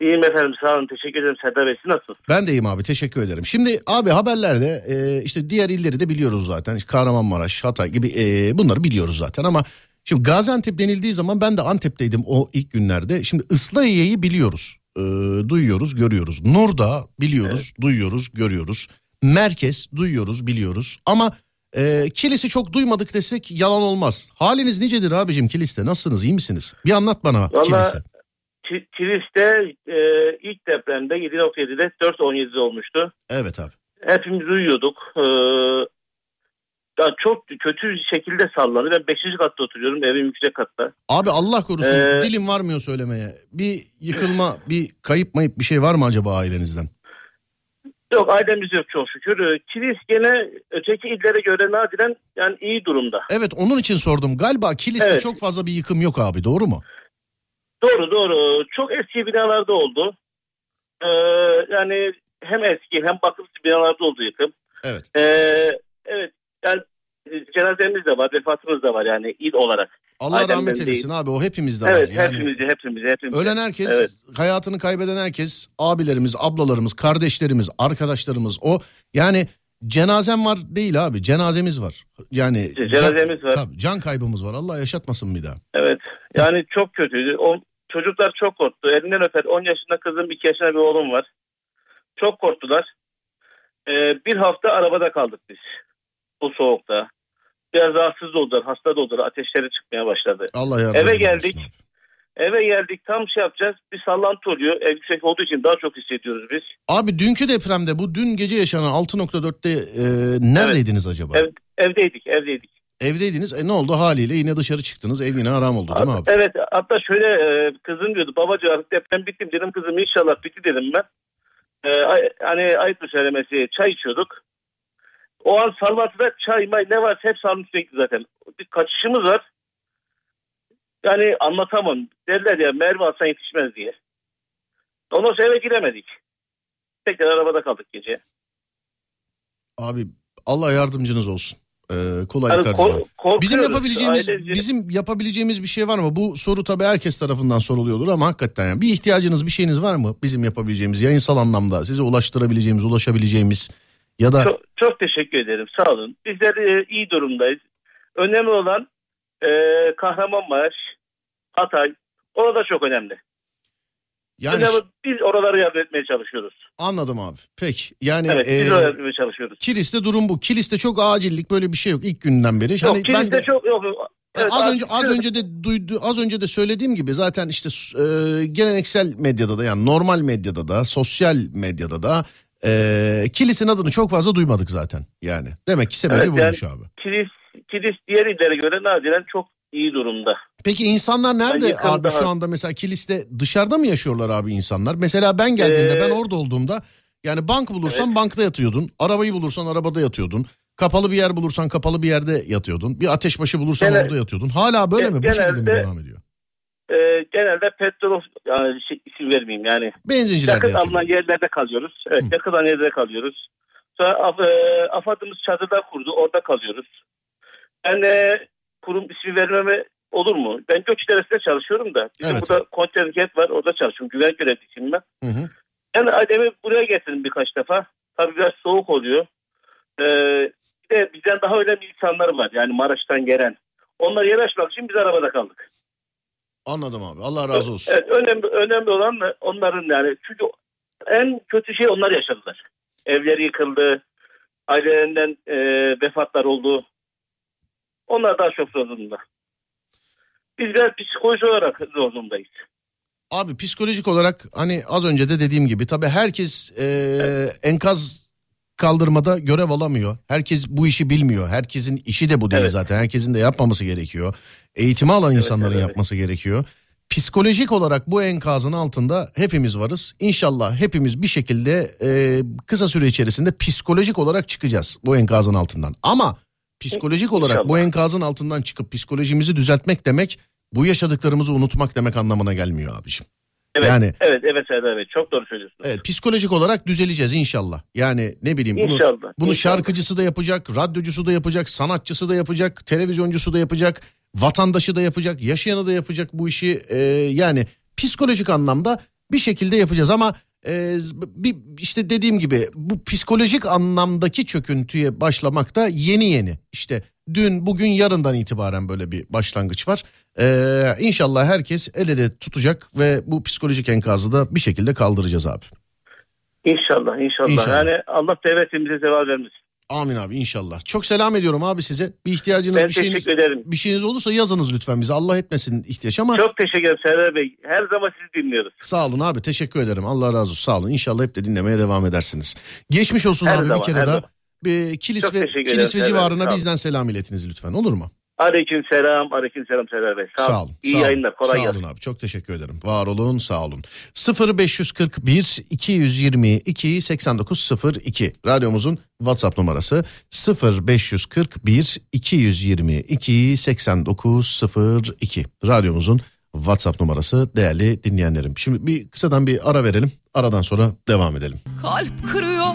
İyiyim efendim sağ olun. Teşekkür ederim Serdar Bey. Siz nasılsınız? Ben de iyiyim abi teşekkür ederim. Şimdi abi haberlerde e, işte diğer illeri de biliyoruz zaten. İşte Kahramanmaraş, Hatay gibi e, bunları biliyoruz zaten ama şimdi Gaziantep denildiği zaman ben de Antep'teydim o ilk günlerde. Şimdi Islahiye'yi biliyoruz. E, duyuyoruz, görüyoruz. Nurda biliyoruz, duyuyoruz, görüyoruz. Merkez duyuyoruz, biliyoruz. Ama e, Kilis'i çok duymadık desek yalan olmaz. Haliniz nicedir abicim Kilis'te? Nasılsınız? iyi misiniz? Bir anlat bana Vallahi- Kilis'i. Ki- Kilis'te e, ilk depremde 7.7'de 4.17'de olmuştu. Evet abi. Hepimiz uyuyorduk. E, ya çok kötü şekilde sallandı. Ben 5. katta oturuyorum. Evim yüksek katta. Abi Allah korusun Ee, dilim varmıyor söylemeye. Bir yıkılma, bir kayıp mayıp bir şey var mı acaba ailenizden? Yok ailemiz yok çok şükür. E, Kilis gene öteki illere göre nadiren yani iyi durumda. Evet onun için sordum. Galiba Kilis'te Evet. çok fazla bir yıkım yok abi doğru mu? Doğru doğru. Çok eski binalarda oldu. E, yani hem eski hem bakımsız binalarda oldu yıkım. Evet. Ee, evet yani e, cenazemiz de var, vefatımız da var yani il olarak. Allah Adem'den rahmet değil. eylesin abi o hepimizde evet, var. Yani hepimizi, hepimizi, hepimizi. ölen herkes, Evet. hayatını kaybeden herkes, abilerimiz, ablalarımız, kardeşlerimiz, arkadaşlarımız o yani cenazem var değil abi cenazemiz var. Yani Ce- cenazemiz var. Tabii, can kaybımız var. Allah yaşatmasın bir daha. Evet, yani çok kötüydü. O, çocuklar çok korktu. Elinden öper. 10 yaşında kızım, 2 yaşında bir oğlum var. Çok korktular. Ee, bir hafta arabada kaldık biz. Bu soğukta. Biraz rahatsız oldular, hasta da oldular. Ateşleri çıkmaya başladı. Allah yardım Eve geldik. Eve geldik tam şey yapacağız. Bir sallantı oluyor. Ev yüksek olduğu için daha çok hissediyoruz biz. Abi dünkü depremde bu dün gece yaşanan 6.4'te e, neredeydiniz acaba? Ev, evdeydik evdeydik. Evdeydiniz. E ne oldu haliyle yine dışarı çıktınız. Ev yine haram oldu değil mi abi? Evet hatta şöyle e, kızım diyordu babacığım artık deprem bitti mi?" dedim kızım inşallah bitti dedim ben. E, ay- hani ayıp söylemesi çay içiyorduk. O an sallantıda çay may ne varsa hep sarmış sürekli zaten. Bir kaçışımız var. Yani anlatamam. Derler ya Merve alsan yetişmez diye. Ondan sonra eve giremedik. Tekrar arabada kaldık gece. Abi Allah yardımcınız olsun. Ee, Yani kolaylıklar ko- korkuyoruz. Bizim yapabileceğimiz Ailece- bizim yapabileceğimiz bir şey var mı? Bu soru tabii herkes tarafından soruluyordur ama hakikaten yani bir ihtiyacınız bir şeyiniz var mı? Bizim yapabileceğimiz yayınsal anlamda size ulaştırabileceğimiz, ulaşabileceğimiz ya da Çok, çok teşekkür ederim. Sağ olun. Bizler e, iyi durumdayız. Önemli olan e, Kahramanmaraş, Hatay. Orada çok önemli. yani Önemli, biz oraları yardım etmeye çalışıyoruz. anladım abi. Peki yani Evet, e, biz oraya yardım çalışıyoruz. Kilis'te durum bu. Kilis'te çok acillik böyle bir şey yok ilk günden beri. Yok, Hani ben kiliste de çok yok. Evet, az önce az önce de duydu az önce de söylediğim gibi zaten işte e, geleneksel medyada da yani normal medyada da sosyal medyada da e, kilisin adını çok fazla duymadık zaten yani. Demek ki sebebi Evet, buymuş yani- abi. Kilis, kilis diğer illere göre nadiren çok iyi durumda. Peki insanlar nerede yakın abi şu anda mesela kiliste dışarıda mı yaşıyorlar abi insanlar? Mesela ben geldiğimde Ee, ben orada olduğumda yani bank bulursan Evet. bankta yatıyordun. Arabayı bulursan arabada yatıyordun. Kapalı bir yer bulursan kapalı bir yerde yatıyordun. Bir ateşbaşı bulursan Genel- orada yatıyordun. Hala böyle mi? Bu şekilde mi devam ediyor? E, genelde petrol yani şey, isim vermeyeyim yani. Benzincilerde Yakın alınan yerlerde kalıyoruz. Evet Hı. yakın alınan yerlerde kalıyoruz. Sonra af- e, AFAD'ımız çadırda kurdu. Orada kalıyoruz. Ben e, kurum ismi vermeme olur mu? Ben Gökçeleresi'nde çalışıyorum da. Bizim Evet. burada kontenket var. Orada çalışıyorum. Güvenlik görevlisiyim ben. Hı hı. Yani ailemi buraya getirdim birkaç defa. Tabii biraz soğuk oluyor. Ee, bir de bizden daha önemli insanlar var. Yani Maraş'tan gelen. Onları yer açmak için biz arabada kaldık. Anladım abi. Allah razı olsun. Evet önemli önemli olan da onların yani çünkü en kötü şey onlar yaşadılar. Evleri yıkıldı. Ailelerinden e, vefatlar oldu. Onlar daha çok zor durumda. Biz biraz psikoloji olarak zor durumdayız. Abi psikolojik olarak hani az önce de dediğim gibi tabii herkes e, enkaz kaldırmada görev alamıyor. Herkes bu işi bilmiyor. Herkesin işi de bu değil Evet. zaten. Herkesin de yapmaması gerekiyor. Eğitimi alan insanların evet, evet. yapması gerekiyor. Psikolojik olarak bu enkazın altında hepimiz varız. İnşallah hepimiz bir şekilde e, kısa süre içerisinde psikolojik olarak çıkacağız bu enkazın altından. Ama psikolojik olarak bu İnşallah. enkazın altından çıkıp psikolojimizi düzeltmek demek bu yaşadıklarımızı unutmak demek anlamına gelmiyor abiciğim. Evet, Yani- evet, evet Serdar Bey. Çok doğru söylüyorsunuz. Evet psikolojik olarak düzeleceğiz inşallah. Yani ne bileyim bunu İnşallah. bunu inşallah. şarkıcısı da yapacak, radyocusu da yapacak, sanatçısı da yapacak, televizyoncusu da yapacak, vatandaşı da yapacak, yaşayanı da yapacak bu işi. Ee, yani psikolojik anlamda bir şekilde yapacağız ama e, bir işte dediğim gibi bu psikolojik anlamdaki çöküntüye başlamak da yeni yeni. İşte dün, bugün, yarından itibaren böyle bir başlangıç var. Ee, inşallah herkes el ele tutacak ve bu psikolojik enkazı da bir şekilde kaldıracağız abi. İnşallah, inşallah. İnşallah. Yani Allah devletimize zeval vermesin. Amin abi inşallah. Çok selam ediyorum abi size. Bir ihtiyacınız Ben bir şeyiniz teşekkür ederim. bir şeyiniz olursa yazınız lütfen bize. Allah etmesin ihtiyaç ama Çok teşekkür ederim Serdar Bey. Her zaman sizi dinliyoruz. sağ olun abi. Teşekkür ederim. Allah razı olsun. Sağ olun. İnşallah hep de dinlemeye devam edersiniz. Geçmiş olsun Her abi zaman, bir kere daha. zaman. Bir kilis Çok ve kilis ve civarına sağ olun. bizden selam iletiniz lütfen. Olur mu? Aleyküm selam, aleyküm selam Serdar Bey. Sağ, Sağ olun. İyi sağ yayınlar, kolay Sağ gelsin. olun abi. Çok teşekkür ederim. Var olun, sağ olun. 0541 222 8902 radyomuzun WhatsApp numarası 0541 222 8902 radyomuzun WhatsApp numarası değerli dinleyenlerim. Şimdi bir kısadan bir ara verelim. Aradan sonra devam edelim. Kalp kırıyor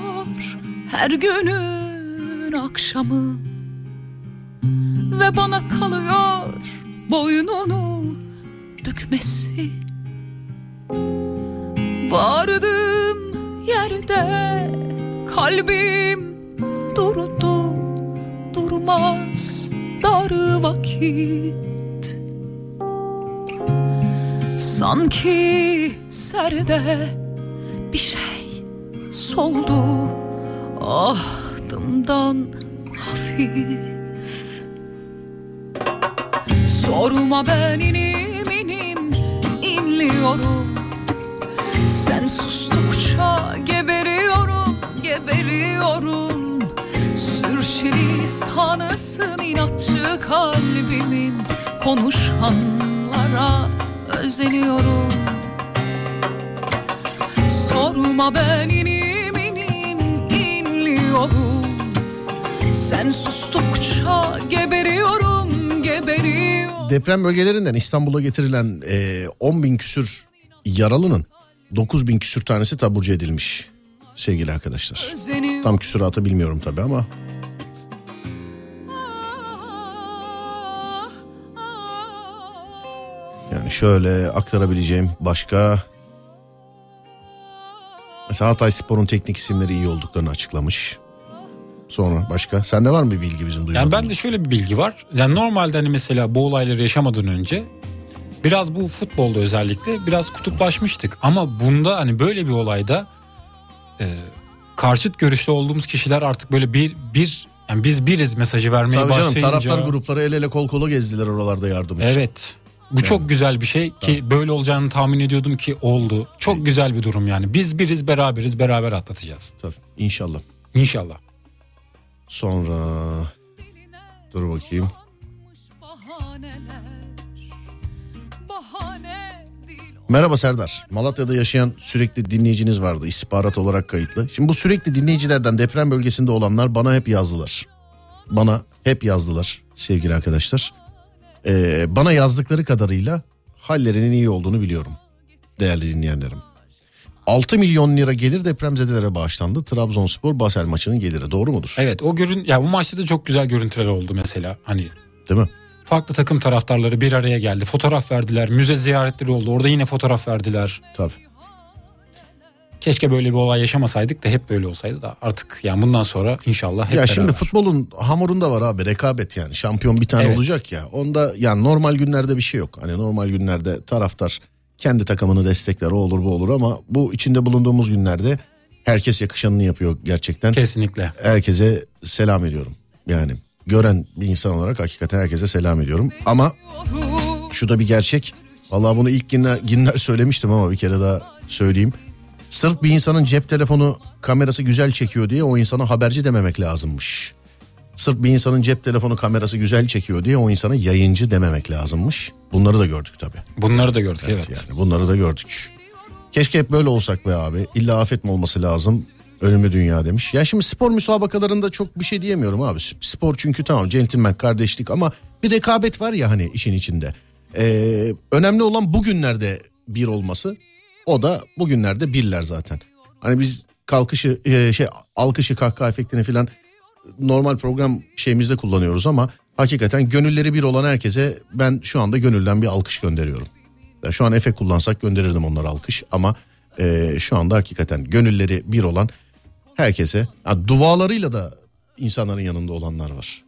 her günün akşamı. Ve bana kalıyor boynunu bükmesi. Vardığım yerde kalbim durdu Durmaz dar vakit. Sanki serde bir şey soldu ahdımdan hafif. Sorma ben inim inim inliyorum. Sen sustukça geberiyorum, geberiyorum. Sürçülisanısın inatçı kalbimin. Konuşanlara özeniyorum. Sorma ben inim inliyorum Sen sustukça geberiyorum, geberiyorum Deprem bölgelerinden İstanbul'a getirilen e, 10 bin küsür yaralının 9 bin küsür tanesi taburcu edilmiş sevgili arkadaşlar. Özeniyorum Tam küsuratı bilmiyorum tabii ama yani şöyle aktarabileceğim başka... Mesela Hatay Spor'un teknik isimleri iyi olduklarını açıklamış. Sonra başka? Sende var mı bir bilgi bizim duymadığımız? Yani bende şöyle bir bilgi var. Yani normalde hani mesela bu olayları yaşamadan önce biraz bu futbolda özellikle biraz kutuplaşmıştık. Ama bunda hani böyle bir olayda e, karşıt görüşte olduğumuz kişiler artık böyle bir bir yani biz biriz mesajı vermeye Tabii canım başlayınca. taraftar grupları el ele kol kola gezdiler oralarda yardım için. Evet. Bu çok güzel bir şey ki böyle olacağını tahmin ediyordum ki oldu. Çok güzel bir durum yani. Biz biriz beraberiz beraber atlatacağız. Tabii, inşallah. İnşallah. Sonra dur bakayım. Merhaba Serdar. Malatya'da yaşayan sürekli dinleyiciniz vardı istihbarat olarak kayıtlı. Şimdi bu sürekli dinleyicilerden deprem bölgesinde olanlar bana hep yazdılar. Bana hep yazdılar sevgili arkadaşlar. Ee, bana yazdıkları kadarıyla hallerinin iyi olduğunu biliyorum. Değerli dinleyenlerim. 6 milyon lira gelir depremzedelere bağışlandı. Trabzonspor Basel maçının geliri doğru mudur? Evet o görün ya bu maçta da çok güzel görüntüler oldu mesela. Hani Değil mi? farklı takım taraftarları bir araya geldi. Fotoğraf verdiler. Müze ziyaretleri oldu. Orada yine fotoğraf verdiler. Tabii. Keşke böyle bir olay yaşamasaydık da hep böyle olsaydı da artık yani bundan sonra inşallah hep ya beraber. şimdi futbolun hamurunda var abi rekabet yani. Şampiyon bir tane Evet. olacak ya. Onda yani normal günlerde bir şey yok. Hani normal günlerde taraftar kendi takımını destekler o olur bu olur ama bu içinde bulunduğumuz günlerde herkes yakışanını yapıyor gerçekten. Kesinlikle. Herkese selam ediyorum. Yani gören bir insan olarak hakikaten herkese selam ediyorum. Ama şu da bir gerçek. Vallahi bunu ilk günler, günler söylemiştim ama bir kere daha söyleyeyim. Sırf bir insanın cep telefonu kamerası güzel çekiyor diye o insana haberci dememek lazımmış. Sırf bir insanın cep telefonu kamerası güzel çekiyor diye o insana yayıncı dememek lazımmış. Bunları da gördük tabii. Bunları da gördük evet. Yani bunları da gördük. Keşke hep böyle olsak be abi. İlla afet mi olması lazım? Ölümlü dünya demiş. Ya şimdi spor müsabakalarında çok bir şey diyemiyorum abi. Spor çünkü tamam centilmen kardeşlik ama bir rekabet var ya hani işin içinde. Ee, önemli olan bugünlerde bir olması. O da bugünlerde birler zaten. Hani biz kalkışı e, şey alkışı kahkaha efektini falan normal program şeyimizde kullanıyoruz ama hakikaten gönülleri bir olan herkese ben şu anda gönülden bir alkış gönderiyorum. Yani şu an Efe kullansak gönderirdim onlara alkış ama e, şu anda hakikaten gönülleri bir olan herkese ha, dualarıyla da insanların yanında olanlar var.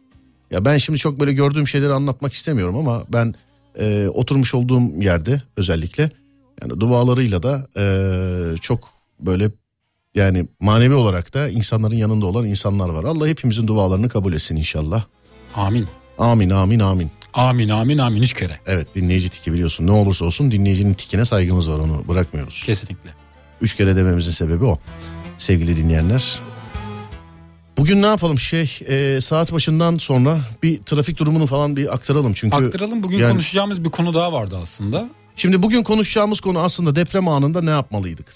Ya ben şimdi çok böyle gördüğüm şeyleri anlatmak istemiyorum ama ben e, oturmuş olduğum yerde özellikle yani dualarıyla da e, çok böyle yani manevi olarak da insanların yanında olan insanlar var. Allah hepimizin dualarını kabul etsin inşallah. Amin. Amin amin amin. Amin amin amin üç kere. Evet dinleyici tiki biliyorsun ne olursa olsun dinleyicinin tikine saygımız var onu bırakmıyoruz. Kesinlikle. Üç kere dememizin sebebi o. Sevgili dinleyenler. Bugün ne yapalım şey e, saat başından sonra bir trafik durumunu falan bir aktaralım. Çünkü Aktaralım bugün yani- konuşacağımız bir konu daha vardı aslında. Şimdi bugün konuşacağımız konu aslında deprem anında ne yapmalıydık?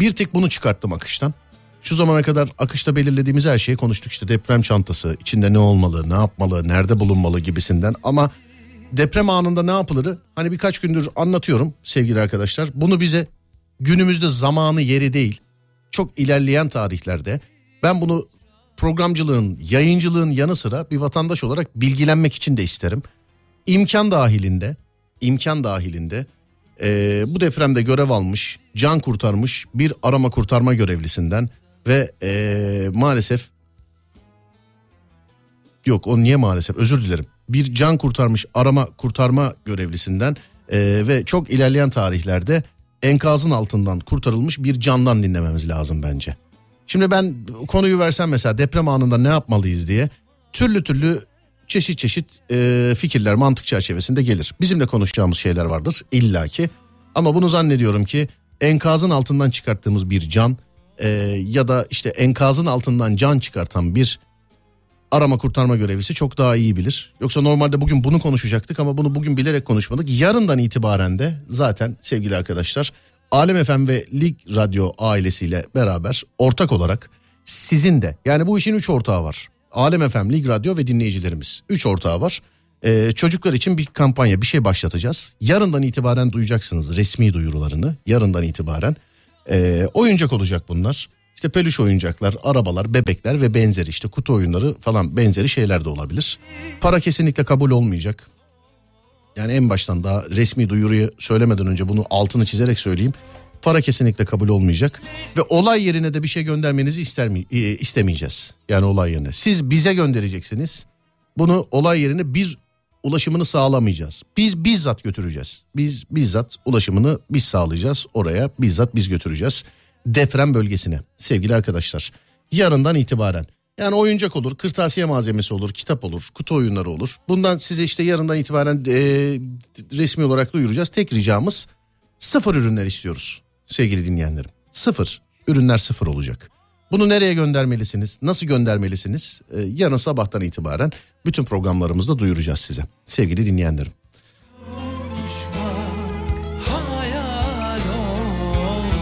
Bir tek bunu çıkarttım akıştan. Şu zamana kadar akışta belirlediğimiz her şeyi konuştuk. İşte deprem çantası, içinde ne olmalı, ne yapmalı, nerede bulunmalı gibisinden. Ama deprem anında ne yapılırı hani birkaç gündür anlatıyorum sevgili arkadaşlar. Bunu bize günümüzde zamanı yeri değil. Çok ilerleyen tarihlerde ben bunu programcılığın, yayıncılığın yanı sıra bir vatandaş olarak bilgilenmek için de isterim. İmkan dahilinde, imkan dahilinde eee, bu depremde görev almış, can kurtarmış bir arama kurtarma görevlisinden ve eee, maalesef yok o niye maalesef özür dilerim. Bir can kurtarmış arama kurtarma görevlisinden eee, ve çok ilerleyen tarihlerde enkazın altından kurtarılmış bir candan dinlememiz lazım bence. Şimdi ben konuyu versem mesela deprem anında ne yapmalıyız diye türlü türlü çeşit çeşit e, fikirler mantık çerçevesinde gelir. Bizim de konuşacağımız şeyler vardır illaki. Ama bunu zannediyorum ki enkazın altından çıkarttığımız bir can e, ya da işte enkazın altından can çıkartan bir arama kurtarma görevlisi çok daha iyi bilir. Yoksa normalde bugün bunu konuşacaktık ama bunu bugün bilerek konuşmadık. Yarından itibaren de zaten sevgili arkadaşlar Alem FM ve Lig Radyo ailesiyle beraber ortak olarak sizin de yani bu işin üç ortağı var. Alem FM, Lig Radyo ve dinleyicilerimiz. Üç ortağı var. Ee, çocuklar için bir kampanya bir şey başlatacağız. Yarından itibaren duyacaksınız resmi duyurularını. Yarından itibaren. Ee, oyuncak olacak bunlar. İşte peluş oyuncaklar, arabalar, bebekler ve benzeri işte kutu oyunları falan benzeri şeyler de olabilir. Para kesinlikle kabul olmayacak. Yani en baştan daha resmi duyuruyu söylemeden önce bunu altını çizerek söyleyeyim. Para kesinlikle kabul olmayacak ve olay yerine de bir şey göndermenizi ister mi, e, istemeyeceğiz. Yani olay yerine. Siz bize göndereceksiniz. Bunu olay yerine biz ulaşımını sağlamayacağız. Biz bizzat götüreceğiz. Biz bizzat ulaşımını biz sağlayacağız. Oraya bizzat biz götüreceğiz. Deprem bölgesine sevgili arkadaşlar. Yarından itibaren yani oyuncak olur, kırtasiye malzemesi olur, kitap olur, kutu oyunları olur. Bundan size işte yarından itibaren e, resmi olarak duyuracağız. Tek ricamız sıfır ürünler istiyoruz sevgili dinleyenlerim. Sıfır. Ürünler sıfır olacak. Bunu nereye göndermelisiniz? Nasıl göndermelisiniz? Ee, yarın sabahtan itibaren bütün programlarımızda duyuracağız size. Sevgili dinleyenlerim.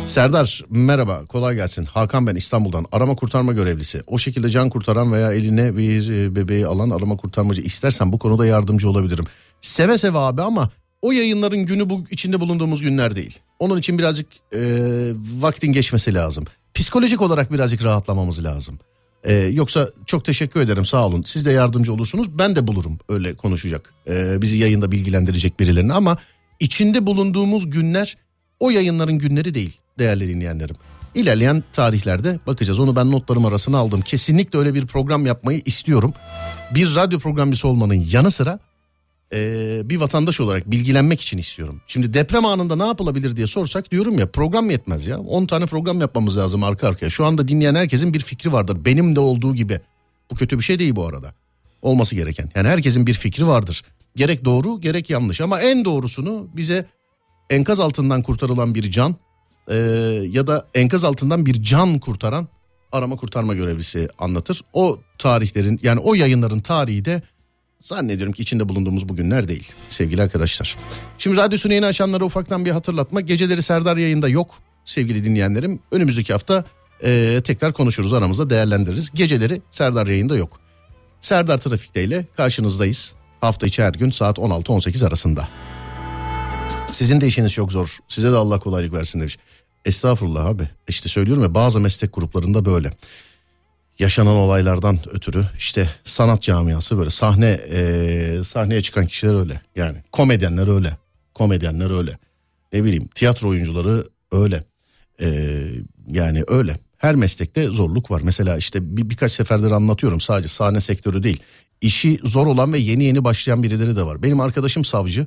Serdar merhaba kolay gelsin. Hakan ben İstanbul'dan arama kurtarma görevlisi. O şekilde can kurtaran veya eline bir e, bebeği alan arama kurtarmacı istersen bu konuda yardımcı olabilirim. Seve seve abi ama o yayınların günü bu içinde bulunduğumuz günler değil. Onun için birazcık e, vaktin geçmesi lazım. Psikolojik olarak birazcık rahatlamamız lazım. E, yoksa çok teşekkür ederim sağ olun. Siz de yardımcı olursunuz. Ben de bulurum öyle konuşacak. E, bizi yayında bilgilendirecek birilerini ama içinde bulunduğumuz günler o yayınların günleri değil değerli dinleyenlerim. İlerleyen tarihlerde bakacağız. Onu ben notlarım arasına aldım. Kesinlikle öyle bir program yapmayı istiyorum. Bir radyo programcısı olmanın yanı sıra e, bir vatandaş olarak bilgilenmek için istiyorum. Şimdi deprem anında ne yapılabilir diye sorsak diyorum ya program yetmez ya. 10 tane program yapmamız lazım arka arkaya. Şu anda dinleyen herkesin bir fikri vardır. Benim de olduğu gibi. Bu kötü bir şey değil bu arada. Olması gereken. Yani herkesin bir fikri vardır. Gerek doğru gerek yanlış ama en doğrusunu bize enkaz altından kurtarılan bir can e, ya da enkaz altından bir can kurtaran arama kurtarma görevlisi anlatır. O tarihlerin yani o yayınların tarihi de Zannediyorum ki içinde bulunduğumuz bugünler değil sevgili arkadaşlar. Şimdi radyosunu yeni açanlara ufaktan bir hatırlatma. Geceleri Serdar yayında yok sevgili dinleyenlerim. Önümüzdeki hafta e, tekrar konuşuruz aramızda değerlendiririz. Geceleri Serdar yayında yok. Serdar Trafik'te ile karşınızdayız. Hafta içi her gün saat 16-18 arasında. Sizin de işiniz çok zor. Size de Allah kolaylık versin demiş. Estağfurullah abi. İşte söylüyorum ya bazı meslek gruplarında böyle yaşanan olaylardan ötürü işte sanat camiası böyle sahne e, sahneye çıkan kişiler öyle. Yani komedyenler öyle komedyenler öyle. Ne bileyim tiyatro oyuncuları öyle. E, yani öyle. Her meslekte zorluk var. Mesela işte bir, birkaç seferdir anlatıyorum sadece sahne sektörü değil. İşi zor olan ve yeni yeni başlayan birileri de var. Benim arkadaşım savcı.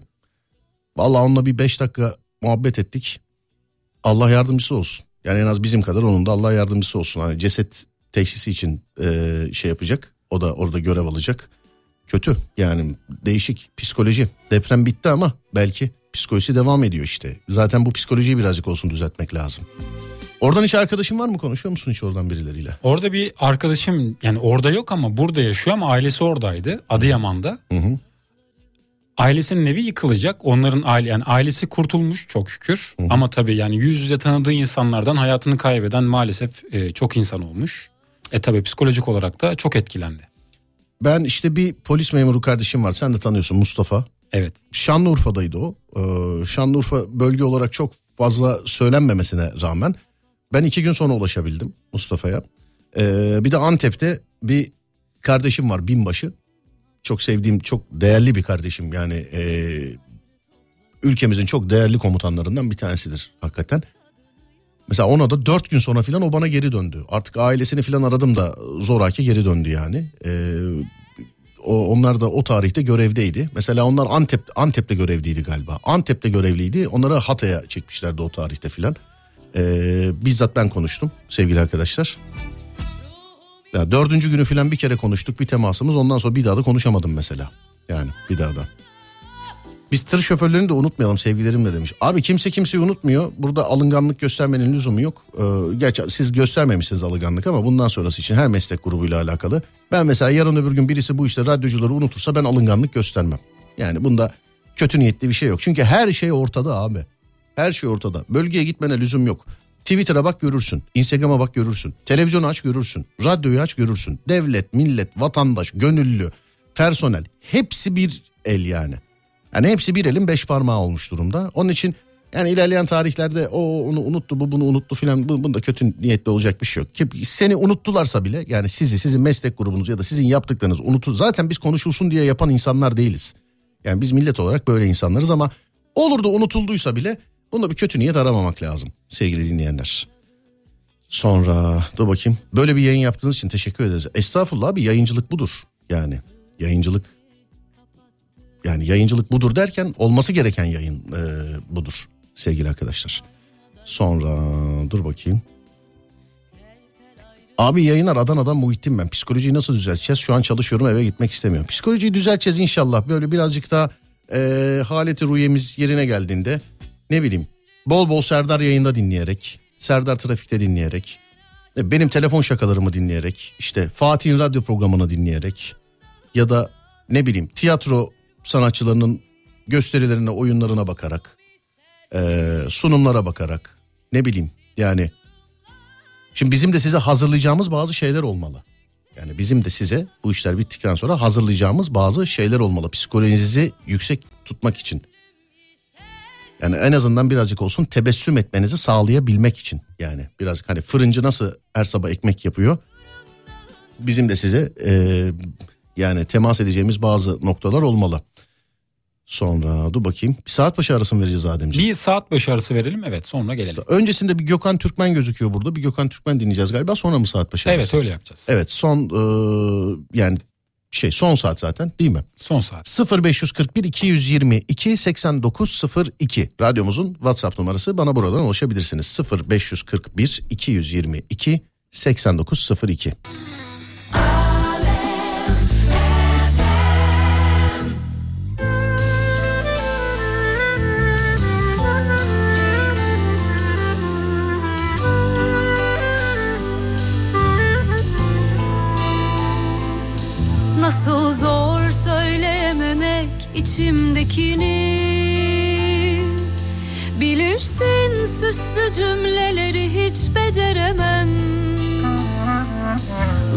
Vallahi onunla bir beş dakika muhabbet ettik. Allah yardımcısı olsun. Yani en az bizim kadar onun da Allah yardımcısı olsun. Hani ceset teşhisi için e, şey yapacak. O da orada görev alacak. Kötü yani değişik psikoloji. Deprem bitti ama belki psikolojisi devam ediyor işte. Zaten bu psikolojiyi birazcık olsun düzeltmek lazım. Oradan hiç arkadaşın var mı? Konuşuyor musun hiç oradan birileriyle? Orada bir arkadaşım yani orada yok ama burada yaşıyor ama ailesi oradaydı. Adıyaman'da. Hı hı. Ailesinin evi yıkılacak. Onların aile yani ailesi kurtulmuş çok şükür. Ama tabii yani yüz yüze tanıdığı insanlardan hayatını kaybeden maalesef e, çok insan olmuş. E tabii psikolojik olarak da çok etkilendi. Ben işte bir polis memuru kardeşim var. Sen de tanıyorsun Mustafa. Evet. Şanlıurfa'daydı o. Ee, Şanlıurfa bölge olarak çok fazla söylenmemesine rağmen ben iki gün sonra ulaşabildim Mustafa'ya. Ee, bir de Antep'te bir kardeşim var binbaşı. Çok sevdiğim, çok değerli bir kardeşim. Yani e, ülkemizin çok değerli komutanlarından bir tanesidir hakikaten. Mesela ona da dört gün sonra filan o bana geri döndü. Artık ailesini filan aradım da zoraki geri döndü yani. Ee, o, onlar da o tarihte görevdeydi. Mesela onlar Antep Antep'te görevliydi galiba. Antep'te görevliydi. Onları Hatay'a çekmişlerdi o tarihte filan. Ee, bizzat ben konuştum sevgili arkadaşlar. Ya dördüncü günü falan bir kere konuştuk bir temasımız ondan sonra bir daha da konuşamadım mesela. Yani bir daha da. Biz tır şoförlerini de unutmayalım sevgilerimle demiş. Abi kimse kimseyi unutmuyor. Burada alınganlık göstermenin lüzumu yok. Ee, gerçi siz göstermemişsiniz alınganlık ama bundan sonrası için her meslek grubuyla alakalı. Ben mesela yarın öbür gün birisi bu işte radyocuları unutursa ben alınganlık göstermem. Yani bunda kötü niyetli bir şey yok. Çünkü her şey ortada abi. Her şey ortada. Bölgeye gitmene lüzum yok. Twitter'a bak görürsün. Instagram'a bak görürsün. Televizyonu aç görürsün. Radyoyu aç görürsün. Devlet, millet, vatandaş, gönüllü, personel hepsi bir el yani. Yani hepsi bir elin beş parmağı olmuş durumda. Onun için yani ilerleyen tarihlerde o onu unuttu bu bunu unuttu filan bu- bunda kötü niyetli olacak bir şey yok. Ki seni unuttularsa bile yani sizi sizin meslek grubunuz ya da sizin yaptıklarınız unutur. Zaten biz konuşulsun diye yapan insanlar değiliz. Yani biz millet olarak böyle insanlarız ama olur da unutulduysa bile bunda bir kötü niyet aramamak lazım sevgili dinleyenler. Sonra dur bakayım. Böyle bir yayın yaptığınız için teşekkür ederiz. Estağfurullah abi yayıncılık budur. Yani yayıncılık yani yayıncılık budur derken olması gereken yayın e, budur sevgili arkadaşlar. Sonra dur bakayım. Abi yayınlar Adana'dan Muhittin ben. Psikolojiyi nasıl düzelteceğiz? Şu an çalışıyorum eve gitmek istemiyorum. Psikolojiyi düzelteceğiz inşallah. Böyle birazcık daha e, haleti ruyemiz yerine geldiğinde ne bileyim bol bol Serdar yayında dinleyerek, Serdar trafikte dinleyerek, e, benim telefon şakalarımı dinleyerek, işte Fatih'in radyo programını dinleyerek ya da ne bileyim tiyatro sanatçılarının gösterilerine, oyunlarına bakarak, e, sunumlara bakarak, ne bileyim yani. Şimdi bizim de size hazırlayacağımız bazı şeyler olmalı. Yani bizim de size bu işler bittikten sonra hazırlayacağımız bazı şeyler olmalı. Psikolojinizi yüksek tutmak için. Yani en azından birazcık olsun tebessüm etmenizi sağlayabilmek için. Yani birazcık hani fırıncı nasıl her sabah ekmek yapıyor. Bizim de size e, yani temas edeceğimiz bazı noktalar olmalı. Sonra dur bakayım. Bir saat başı arası mı vereceğiz Ademciğim? Bir saat başı arası verelim evet sonra gelelim. Öncesinde bir Gökhan Türkmen gözüküyor burada. Bir Gökhan Türkmen dinleyeceğiz galiba. Sonra mı saat başı arası? Evet öyle yapacağız. Evet son e, yani şey son saat zaten değil mi? Son saat. 0541 222 8902 radyomuzun WhatsApp numarası bana buradan ulaşabilirsiniz. 0541 222 8902 Nasıl zor söyleyememek içimdekini Bilirsin süslü cümleleri hiç beceremem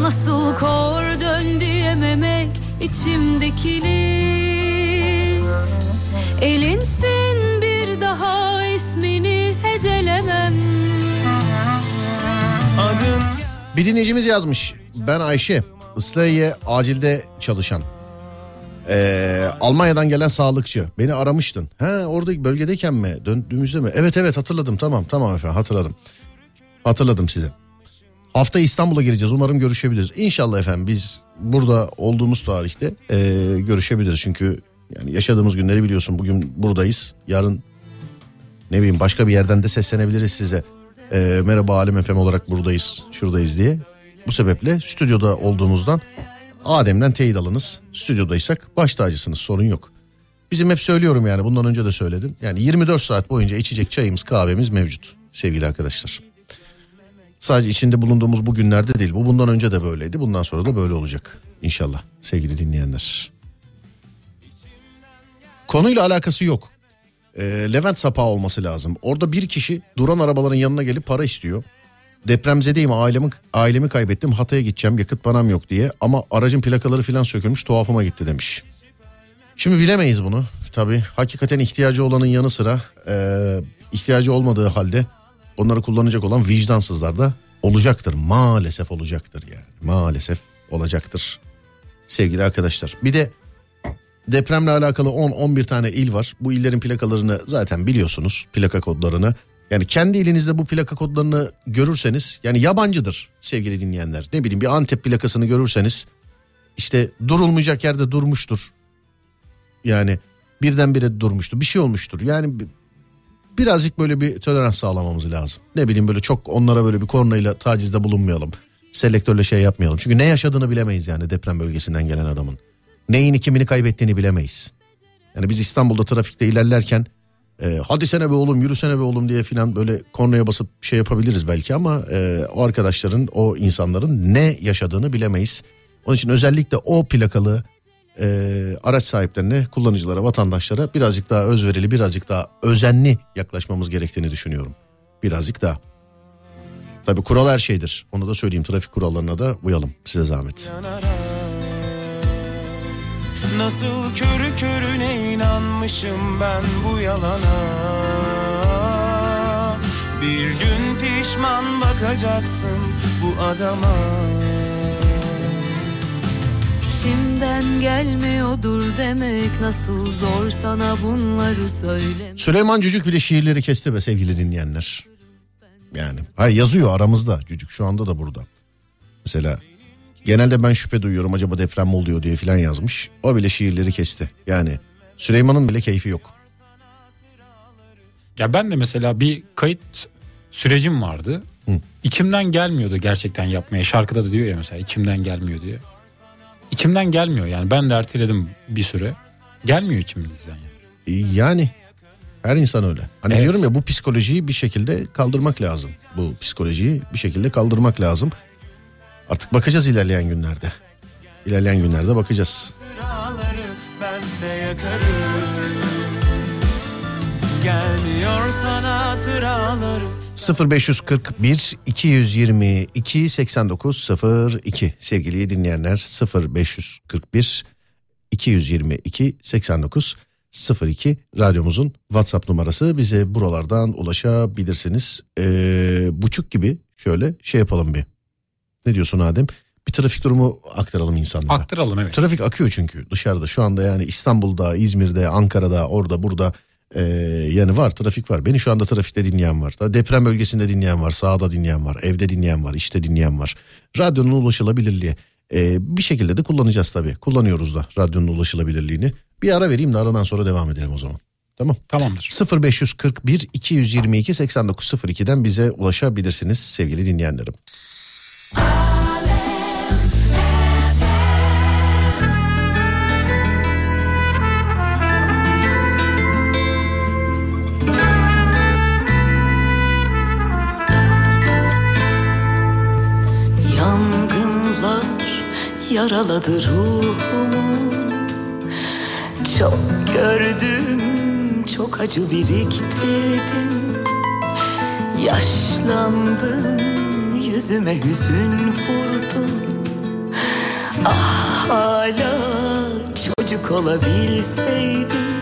Nasıl kor dön diyememek içimdekini Elinsin bir daha ismini hecelemem Adın Bir dinleyicimiz yazmış. Ben Ayşe. Islahiye acilde çalışan. Ee, Almanya'dan gelen sağlıkçı. Beni aramıştın. He orada bölgedeyken mi? Döndüğümüzde mi? Evet evet hatırladım. Tamam tamam efendim hatırladım. Hatırladım size. Hafta İstanbul'a geleceğiz. Umarım görüşebiliriz. İnşallah efendim biz burada olduğumuz tarihte ee, görüşebiliriz. Çünkü yani yaşadığımız günleri biliyorsun. Bugün buradayız. Yarın ne bileyim başka bir yerden de seslenebiliriz size. Ee, merhaba Alem FM olarak buradayız, şuradayız diye. Bu sebeple stüdyoda olduğumuzdan Adem'den teyit alınız. Stüdyodaysak baş tacısınız sorun yok. Bizim hep söylüyorum yani bundan önce de söyledim. Yani 24 saat boyunca içecek çayımız kahvemiz mevcut sevgili arkadaşlar. Sadece içinde bulunduğumuz bu günlerde değil. Bu bundan önce de böyleydi. Bundan sonra da böyle olacak. İnşallah sevgili dinleyenler. Konuyla alakası yok. Ee, Levent Sapağı olması lazım. Orada bir kişi duran arabaların yanına gelip para istiyor. Depremzedeyim ailemi, ailemi kaybettim Hatay'a gideceğim yakıt param yok diye. Ama aracın plakaları falan sökülmüş tuhafıma gitti demiş. Şimdi bilemeyiz bunu. Tabii hakikaten ihtiyacı olanın yanı sıra e, ihtiyacı olmadığı halde onları kullanacak olan vicdansızlar da olacaktır. Maalesef olacaktır yani. Maalesef olacaktır. Sevgili arkadaşlar. Bir de depremle alakalı 10-11 tane il var. Bu illerin plakalarını zaten biliyorsunuz. Plaka kodlarını. Yani kendi ilinizde bu plaka kodlarını görürseniz yani yabancıdır sevgili dinleyenler. Ne bileyim bir Antep plakasını görürseniz işte durulmayacak yerde durmuştur. Yani birdenbire durmuştur. Bir şey olmuştur. Yani bi- birazcık böyle bir tolerans sağlamamız lazım. Ne bileyim böyle çok onlara böyle bir kornayla tacizde bulunmayalım. selektörle şey yapmayalım. Çünkü ne yaşadığını bilemeyiz yani deprem bölgesinden gelen adamın. Neyin kimini kaybettiğini bilemeyiz. Yani biz İstanbul'da trafikte ilerlerken e, hadi sene be oğlum yürüsene be oğlum diye falan böyle kornaya basıp şey yapabiliriz belki ama e, o arkadaşların o insanların ne yaşadığını bilemeyiz. Onun için özellikle o plakalı e, araç sahiplerine, kullanıcılara, vatandaşlara birazcık daha özverili, birazcık daha özenli yaklaşmamız gerektiğini düşünüyorum. Birazcık daha. Tabii kural her şeydir. Onu da söyleyeyim trafik kurallarına da uyalım size zahmet. Nasıl körü körüne inanmışım ben bu yalana Bir gün pişman bakacaksın bu adama İçimden gelmiyordur demek nasıl zor sana bunları söylemek. Süleyman Cücük bile şiirleri kesti be sevgili dinleyenler. Yani hayır yazıyor aramızda Cücük şu anda da burada. Mesela genelde ben şüphe duyuyorum acaba deprem mi oluyor diye filan yazmış. O bile şiirleri kesti. Yani Süleyman'ın bile keyfi yok. Ya ben de mesela bir kayıt sürecim vardı. Hı. İçimden gelmiyordu gerçekten yapmaya. Şarkıda da diyor ya mesela içimden gelmiyor diye. İçimden gelmiyor yani ben de erteledim bir süre. Gelmiyor içimizden yani. Yani her insan öyle. Hani Evet. diyorum ya bu psikolojiyi bir şekilde kaldırmak lazım. Bu psikolojiyi bir şekilde kaldırmak lazım. Artık bakacağız ilerleyen günlerde. İlerleyen günlerde bakacağız. Gelmiyor sana hatıraları 0541 222 89 02 sevgili dinleyenler 0541 222 89 02 radyomuzun WhatsApp numarası bize buralardan ulaşabilirsiniz. Ee, buçuk gibi şöyle şey yapalım bir. Ne diyorsun Adem? Bir trafik durumu aktaralım insanlara. Aktaralım evet. Trafik akıyor çünkü dışarıda şu anda yani İstanbul'da, İzmir'de, Ankara'da, orada, burada e, yani var trafik var. Beni şu anda trafikte dinleyen var. Da deprem bölgesinde dinleyen var, sahada dinleyen var, evde dinleyen var, işte dinleyen var. Radyonun ulaşılabilirliği e, bir şekilde de kullanacağız tabii. Kullanıyoruz da radyonun ulaşılabilirliğini. Bir ara vereyim de aradan sonra devam edelim o zaman. Tamam. Tamamdır. 0541 222 8902'den bize ulaşabilirsiniz sevgili dinleyenlerim. Yaraladı ruhumu. Çok gördüm, çok acı biriktirdim. Yaşlandım, yüzüme hüzün vurdu Ah hala çocuk olabilseydim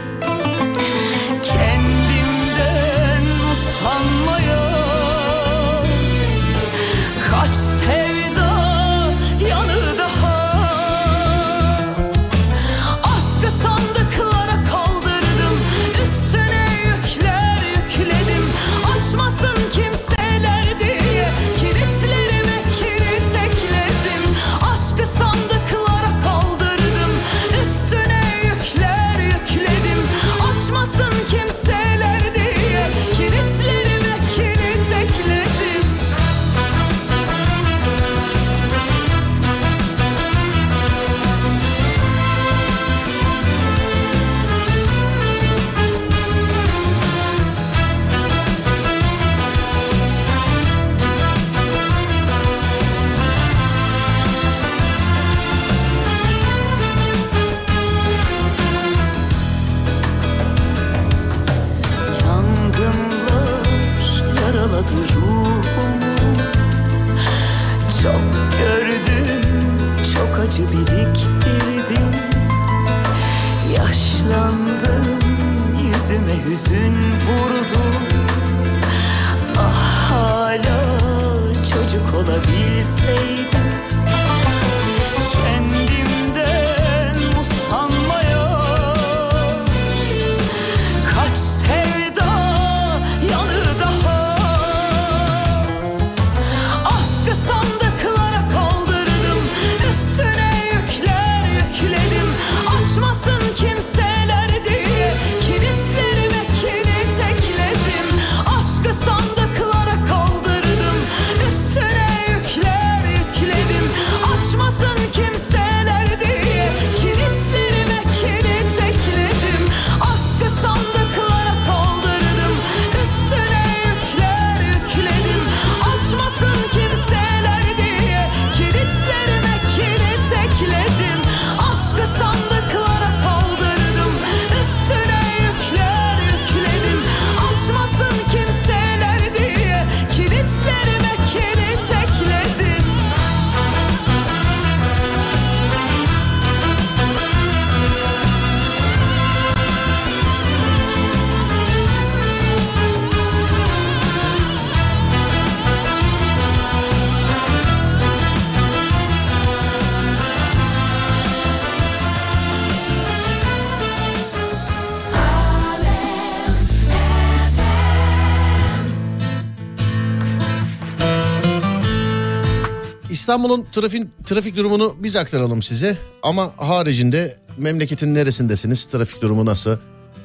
İstanbul'un trafik, trafik durumunu biz aktaralım size. Ama haricinde memleketin neresindesiniz, trafik durumu nasıl?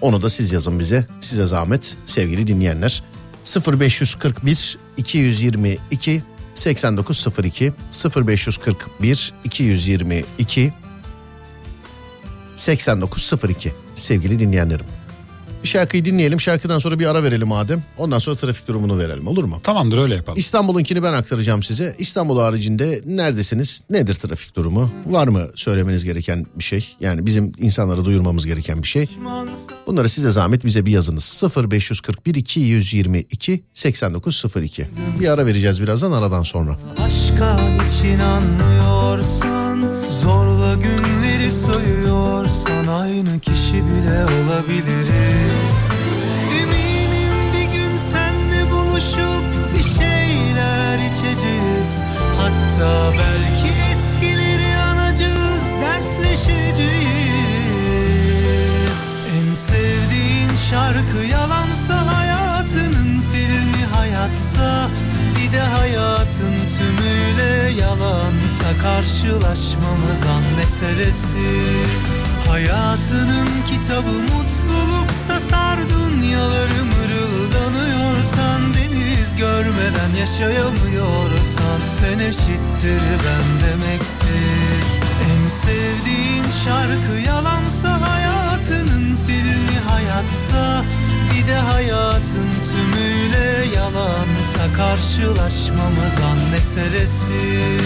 Onu da siz yazın bize. Size zahmet sevgili dinleyenler. 0541 222 8902 0541 222 8902 sevgili dinleyenlerim. Bir şarkıyı dinleyelim. Şarkıdan sonra bir ara verelim madem. Ondan sonra trafik durumunu verelim olur mu? Tamamdır öyle yapalım. İstanbul'unkini ben aktaracağım size. İstanbul haricinde neredesiniz? Nedir trafik durumu? Var mı söylemeniz gereken bir şey? Yani bizim insanlara duyurmamız gereken bir şey. Bunları size zahmet bize bir yazınız. 0541 222 8902. Bir ara vereceğiz birazdan aradan sonra. Aşka hiç inanmıyorsan günleri sayıyorsan Aynı kişi bile olabiliriz. Eminim bir gün senle buluşup Bir şeyler içeceğiz. Hatta belki eskileri anacağız Dertleşeceğiz. En sevdiğin şarkı yalansa hayatının hayatsa bir de hayatın tümüyle yalansa karşılaşmamız an meselesi. Hayatının kitabı mutluluksa sar dünyaları mırıldanıyorsan. Deniz görmeden yaşayamıyorsan sen eşittir ben demektir sevdiğin şarkı yalansa hayatının filmi hayatsa Bir de hayatın tümüyle yalansa karşılaşmamız an meselesi.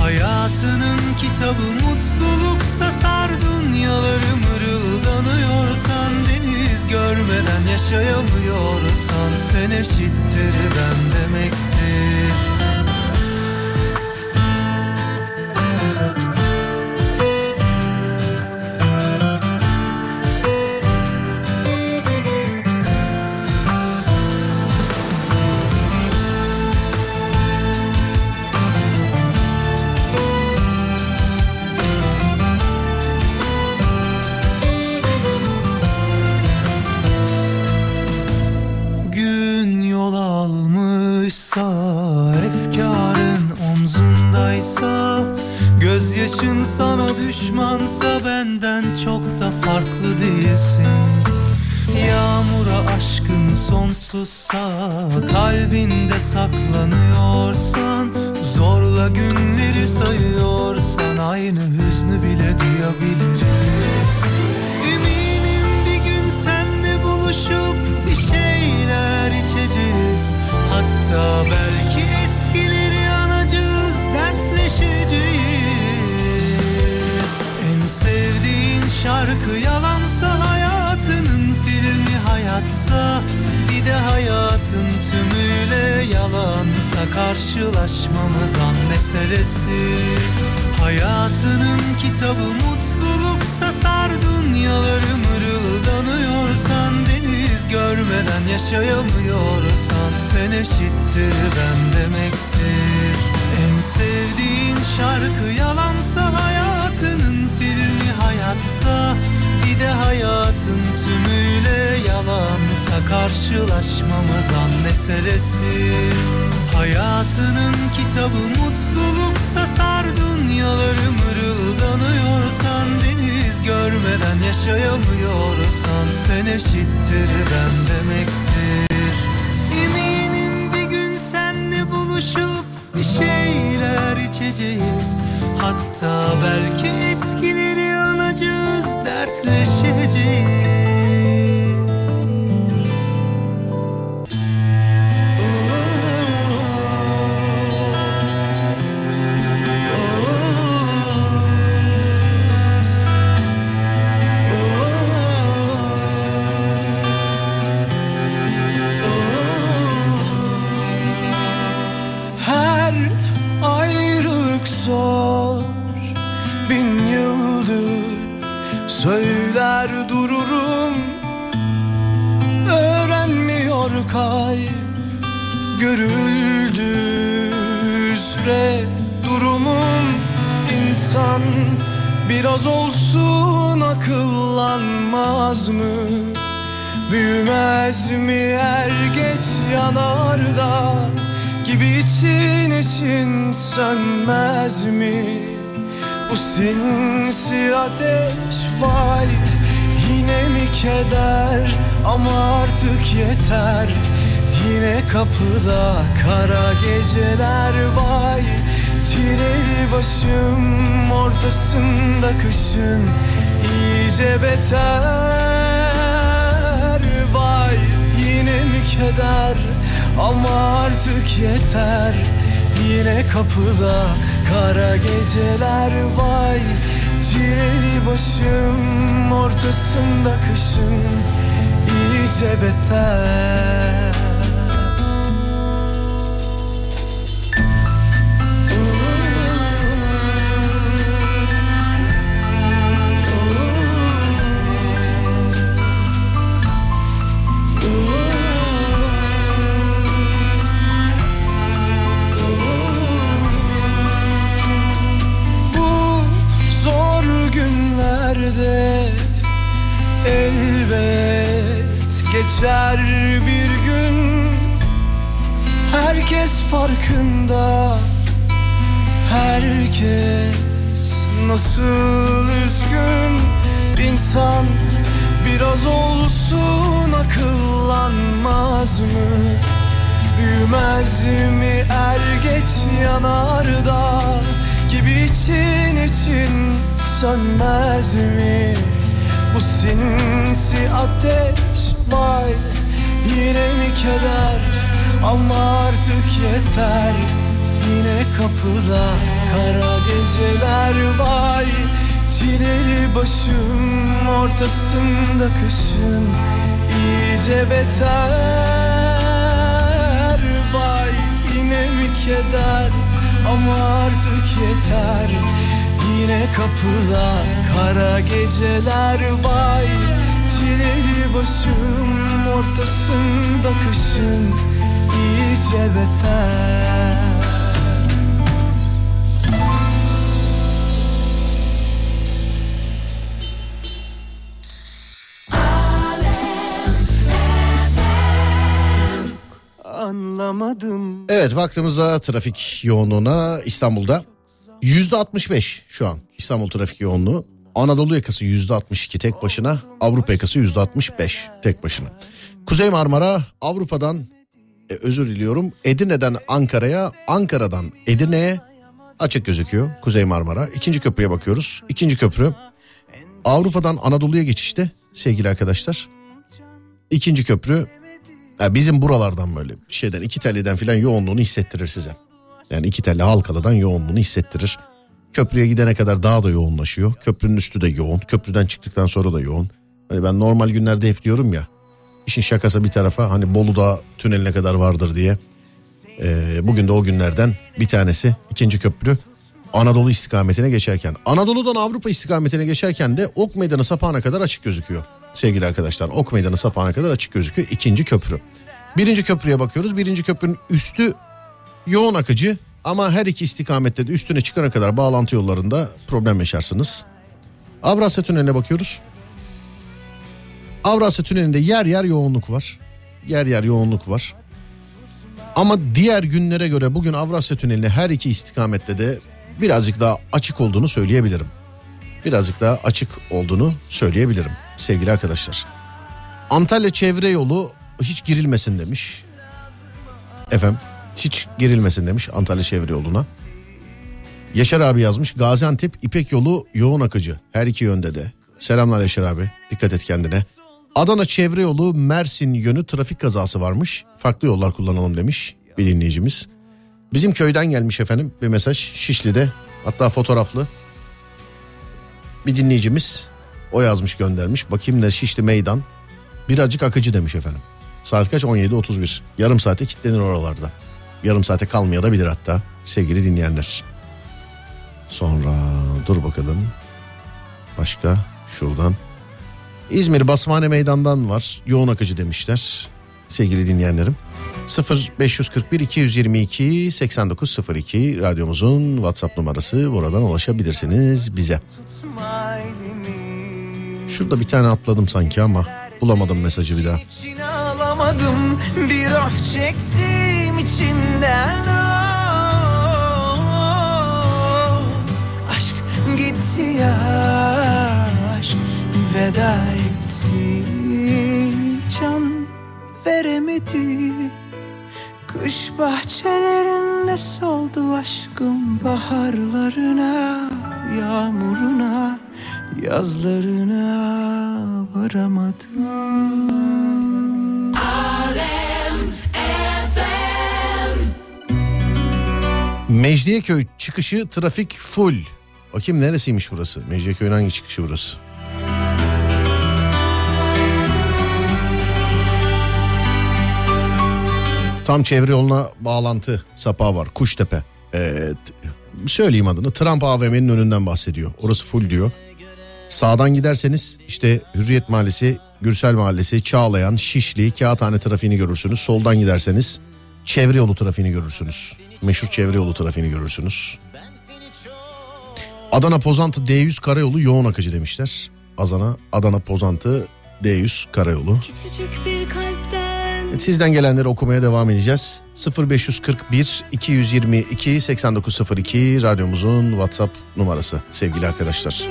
Hayatının kitabı mutluluksa sar dünyaları mırıldanıyorsan Deniz görmeden yaşayamıyorsan sen eşittir ben demektir almışsa Efkarın omzundaysa Gözyaşın sana düşmansa Benden çok da farklı değilsin. Yağmura aşkın sonsuzsa Kalbinde saklanıyorsan Zorla günleri sayıyorsan Aynı hüznü bile duyabiliriz. Eminim bir gün senle buluşup bir şeyler içeceğiz Hatta belki eskileri anacağız, dertleşeceğiz. En sevdiğin şarkı yalansa hayatının filmi hayatsa Bir de hayatın tümüyle yalansa karşılaşmamız an meselesi Hayatının kitabı mutluluksa sar dünyaları mırıldanıyorsan Deniz görmeden yaşayamıyorsan sen eşittir ben demektir. En sevdiğin şarkı yalansa hayatının filmi hayatsa Bir de hayatın tümüyle yalansa karşılaşmamız an meselesi. Hayatının kitabı mutluluksa sar dünyaları mırıldanıyorsan Deniz görmeden yaşayamıyorsan sen eşittir ben demektir. Eminim bir gün senle buluşup bir şeyler içeceğiz. Hatta belki eskileri anacağız dertleşeceğiz Görüldü üzere durumum insan Biraz olsun akıllanmaz mı? Büyümez mi er geç yanarda Gibi için için sönmez mi? Bu sinsi ateş vay Yine mi keder? Ama artık yeter Yine kapıda kara geceler vay. Çileli başım ortasında kışın iyice beter Vay. Yine mi keder? Ama artık yeter. Yine kapıda kara geceler vay. Çileli başım ortasında kışın iyice beter elbet geçer bir gün. Herkes farkında. Herkes nasıl üzgün. İnsan biraz olsun akıllanmaz mı? Büyümez mi er geç yanar da Gibi için için sönmez mi Bu sinsi ateş vay Yine mi keder? Ama artık yeter Yine kapıda kara geceler vay Çileli başım ortasında kışın iyice beter. Vay yine mi keder? Ama artık yeter Yine kapıda kara geceler vay Çileli başım ortasında kışın iyice beter Anlamadım Evet vaktimizde trafik yoğunluğuna İstanbul'da yüzde 65 şu an İstanbul trafik yoğunluğu. Anadolu yakası yüzde 62 tek başına Avrupa yakası yüzde 65 tek başına. Kuzey Marmara Avrupa'dan e, özür diliyorum Edirne'den Ankara'ya Ankara'dan Edirne'ye açık gözüküyor Kuzey Marmara. İkinci köprüye bakıyoruz. İkinci köprü Avrupa'dan Anadolu'ya geçişte sevgili arkadaşlar. İkinci köprü ya bizim buralardan böyle şeyden iki telliden filan yoğunluğunu hissettirir size. Yani iki telli Halkalı'dan yoğunluğunu hissettirir. Köprüye gidene kadar daha da yoğunlaşıyor. Köprünün üstü de yoğun. Köprüden çıktıktan sonra da yoğun. Hani ben normal günlerde hep diyorum ya. işin şakası bir tarafa hani Bolu'da tüneline kadar vardır diye. Ee, bugün de o günlerden bir tanesi ikinci köprü Anadolu istikametine geçerken. Anadolu'dan Avrupa istikametine geçerken de Ok Meydanı sapağına kadar açık gözüküyor. Sevgili arkadaşlar Ok Meydanı sapağına kadar açık gözüküyor ikinci köprü. Birinci köprüye bakıyoruz. Birinci köprünün üstü yoğun akıcı ama her iki istikamette de üstüne çıkana kadar bağlantı yollarında problem yaşarsınız. Avrasya Tüneli'ne bakıyoruz. Avrasya Tüneli'nde yer yer yoğunluk var. Yer yer yoğunluk var. Ama diğer günlere göre bugün Avrasya Tüneli'ne her iki istikamette de birazcık daha açık olduğunu söyleyebilirim. Birazcık daha açık olduğunu söyleyebilirim sevgili arkadaşlar. Antalya çevre yolu hiç girilmesin demiş. Efendim hiç girilmesin demiş Antalya çevre yoluna. Yaşar abi yazmış Gaziantep İpek yolu yoğun akıcı her iki yönde de. Selamlar Yaşar abi dikkat et kendine. Adana çevre yolu Mersin yönü trafik kazası varmış. Farklı yollar kullanalım demiş bir dinleyicimiz. Bizim köyden gelmiş efendim bir mesaj Şişli'de hatta fotoğraflı. Bir dinleyicimiz o yazmış göndermiş. Bakayım ne Şişli meydan. Birazcık akıcı demiş efendim. Saat kaç? 17.31. Yarım saate kilitlenir oralarda. Yarım saate kalmayabilir hatta sevgili dinleyenler. Sonra dur bakalım. Başka şuradan. İzmir Basmane Meydan'dan var. Yoğun akıcı demişler sevgili dinleyenlerim. 0 541 222 8902 radyomuzun WhatsApp numarası. Buradan ulaşabilirsiniz bize. Şurada bir tane atladım sanki ama bulamadım mesajı bir daha. Bir af çektim içimden of Aşk gitti ya aşk veda etti. Can veremedi. Kış bahçelerinde soldu aşkım baharlarına Yağmuruna yazlarına varamadım Mecidiyeköy çıkışı trafik full. Bakayım neresiymiş burası? Mecidiyeköy'ün hangi çıkışı burası? Tam çevre yoluna bağlantı sapağı var. Kuştepe. Ee, t- söyleyeyim adını. Trump AVM'nin önünden bahsediyor. Orası full diyor. Sağdan giderseniz işte Hürriyet Mahallesi, Gürsel Mahallesi, Çağlayan, Şişli, Kağıthane trafiğini görürsünüz. Soldan giderseniz çevre yolu trafiğini görürsünüz. Meşhur çevre yolu trafiğini görürsünüz. Adana Pozantı D100 karayolu yoğun akıcı demişler. Adana Adana Pozantı D100 karayolu. Sizden gelenleri okumaya devam edeceğiz. 0541 222 8902 radyomuzun WhatsApp numarası sevgili arkadaşlar.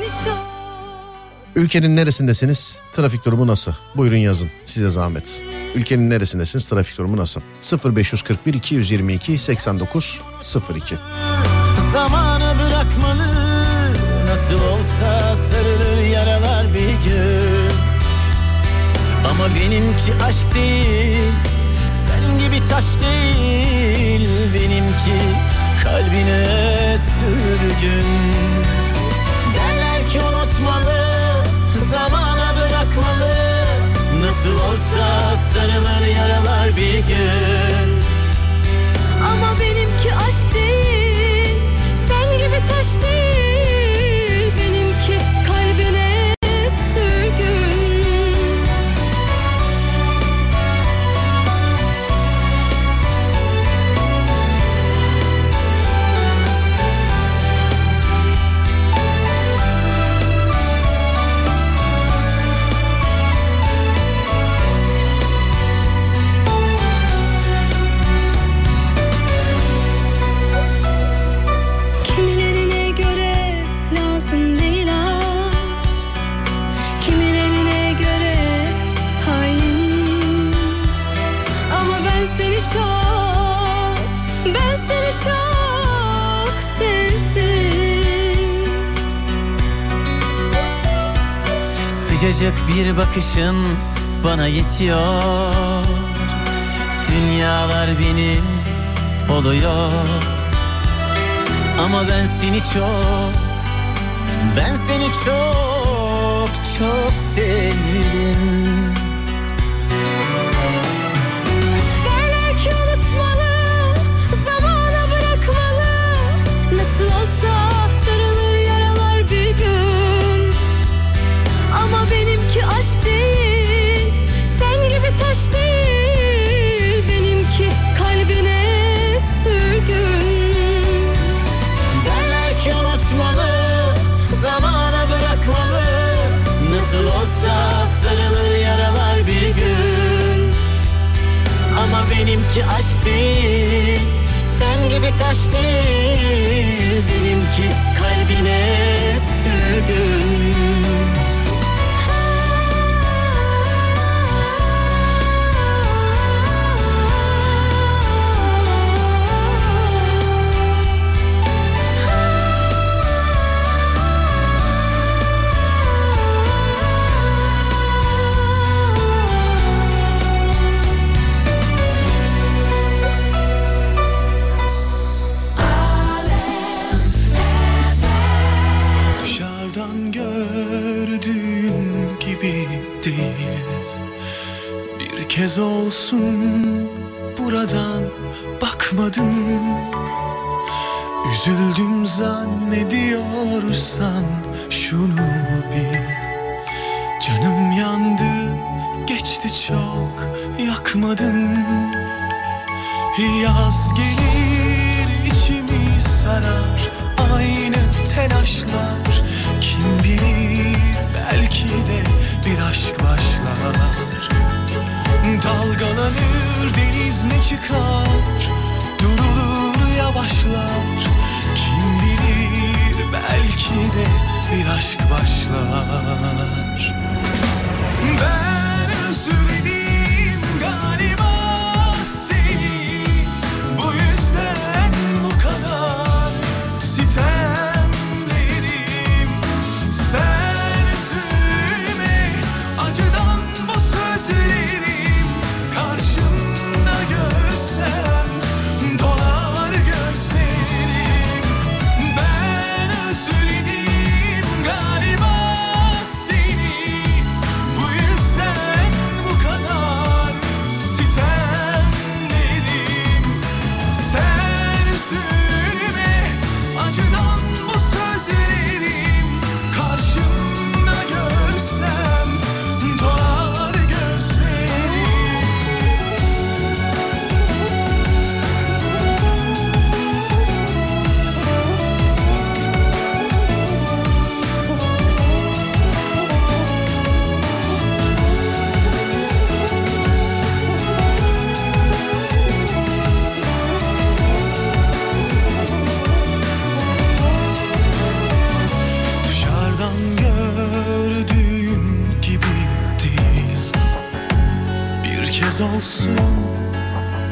Ülkenin neresindesiniz? Trafik durumu nasıl? Buyurun yazın size zahmet. Ülkenin neresindesiniz? Trafik durumu nasıl? 0541 222 8902 Zamanı bırakmalı Nasıl olsa sarılır yaralar bir gün Ama benimki aşk değil Sen gibi taş değil Benimki kalbine sürgün Derler ki unutmalı Zamana bırakmalı. Nasıl olsa sarılır yaralar bir gün. Ama benimki aşk değil Sen gibi taş değil Sıcacık bir bakışın bana yetiyor. Dünyalar benim oluyor. Ama ben seni çok Ben seni çok çok sevdim Sen gibi taş değil Benimki kalbine sürgün. Derler ki unutmalı Zamana bırakmalı. Nasıl olsa sarılır yaralar bir gün. Ama benimki aşk değil Sen gibi taş değil Benimki kalbine sürgün Üzüldüm zannediyorsan şunu bil. Canım yandı geçti çok yakmadım. Yaz gelir içimi sarar Aynı telaşlar. Kim bilir belki de bir aşk başlar. Dalgalanır deniz ne çıkar Belki de bir aşk başlar. Ben Kez olsun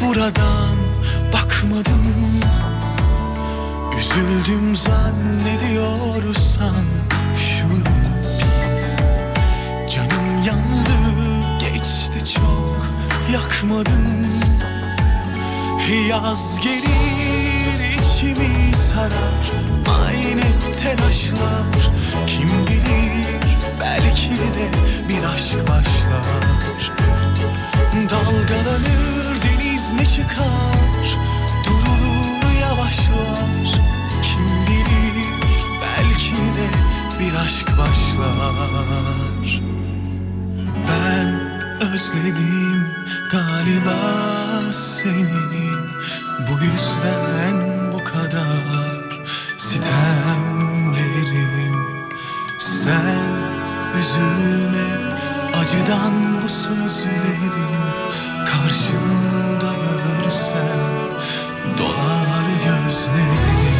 buradan bakmadım. Üzüldüm zannediyorsan şunu. Bil Canım yandı geçti çok yakmadım Yaz gelir içimi sarar. Aynı telaşlar Kim bilir belki de bir aşk başlar Dalgalanır deniz ne çıkar? Durulur yavaşlar. Kim bilir belki de bir aşk başlar. Ben özledim galiba seni. Bu yüzden bu kadar sitemlerim. Sen üzülme acıdan bu sözlerim Karşımda görsem dolar gözlerim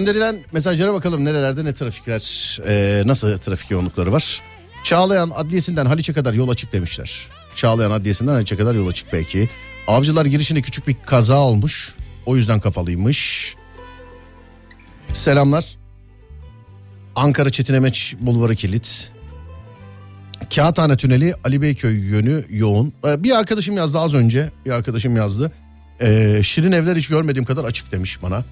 gönderilen mesajlara bakalım nerelerde ne trafikler, e, nasıl trafik yoğunlukları var. Çağlayan Adliyesi'nden Haliç'e kadar yol açık demişler. Çağlayan Adliyesi'nden Haliç'e kadar yol açık belki. Avcılar girişinde küçük bir kaza olmuş. O yüzden kapalıymış. Selamlar. Ankara Çetinemeç Bulvarı kilit. Kağıthane Tüneli Ali Beyköy yönü yoğun. Ee, Bir arkadaşım yazdı az önce. Bir arkadaşım yazdı. Ee, şirin evler hiç görmediğim kadar açık demiş bana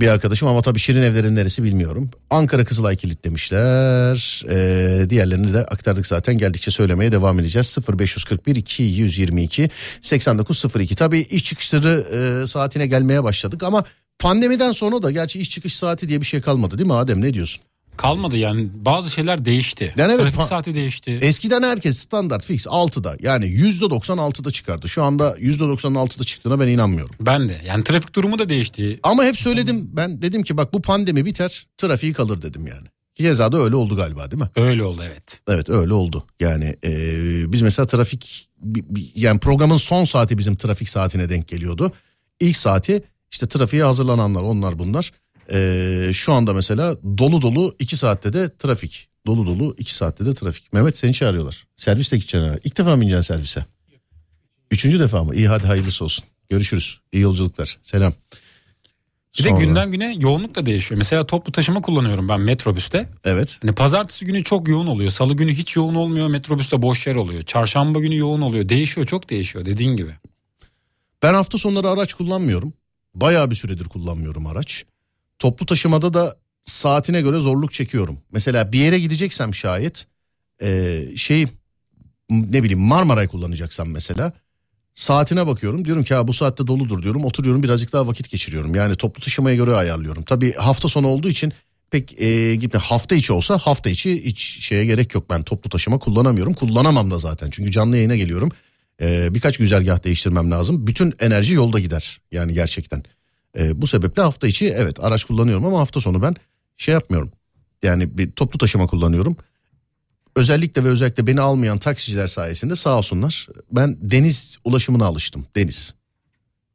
bir arkadaşım ama tabii Şirin Evler'in neresi bilmiyorum. Ankara Kızılay kilit demişler. Ee, diğerlerini de aktardık zaten geldikçe söylemeye devam edeceğiz. 0541 222 8902 tabii iş çıkışları e, saatine gelmeye başladık ama pandemiden sonra da gerçi iş çıkış saati diye bir şey kalmadı değil mi Adem ne diyorsun? Kalmadı yani bazı şeyler değişti. Yani evet, Trafik saati değişti. Eskiden herkes standart fix 6'da yani %96'da çıkardı. Şu anda %96'da çıktığına ben inanmıyorum. Ben de yani trafik durumu da değişti. Ama hep söyledim ben dedim ki bak bu pandemi biter trafiği kalır dedim yani. Keza da öyle oldu galiba değil mi? Öyle oldu evet. Evet öyle oldu. Yani e, biz mesela trafik yani programın son saati bizim trafik saatine denk geliyordu. İlk saati işte trafiğe hazırlananlar onlar bunlar. E, şu anda mesela dolu dolu iki saatte de trafik. Dolu dolu iki saatte de trafik. Mehmet seni çağırıyorlar. Serviste gideceksin herhalde. İlk defa mı bineceksin servise? Üçüncü defa mı? İyi hadi hayırlısı olsun. Görüşürüz. İyi yolculuklar. Selam. Bir de Sonra- günden güne yoğunluk da değişiyor. Mesela toplu taşıma kullanıyorum ben metrobüste. Evet. Hani pazartesi günü çok yoğun oluyor. Salı günü hiç yoğun olmuyor. Metrobüste boş yer oluyor. Çarşamba günü yoğun oluyor. Değişiyor çok değişiyor dediğin gibi. Ben hafta sonları araç kullanmıyorum. Bayağı bir süredir kullanmıyorum araç. Toplu taşımada da saatine göre zorluk çekiyorum. Mesela bir yere gideceksem şayet e, şey ne bileyim Marmaray kullanacaksam mesela saatine bakıyorum. Diyorum ki ha bu saatte doludur diyorum. Oturuyorum birazcık daha vakit geçiriyorum. Yani toplu taşımaya göre ayarlıyorum. Tabii hafta sonu olduğu için pek e, gitme hafta içi olsa hafta içi hiç şeye gerek yok. Ben toplu taşıma kullanamıyorum. Kullanamam da zaten. Çünkü canlı yayına geliyorum. E, birkaç güzergah değiştirmem lazım. Bütün enerji yolda gider. Yani gerçekten. E, bu sebeple hafta içi evet araç kullanıyorum ama hafta sonu ben şey yapmıyorum. Yani bir toplu taşıma kullanıyorum. Özellikle ve özellikle beni almayan taksiciler sayesinde sağ olsunlar ben deniz ulaşımına alıştım. Deniz.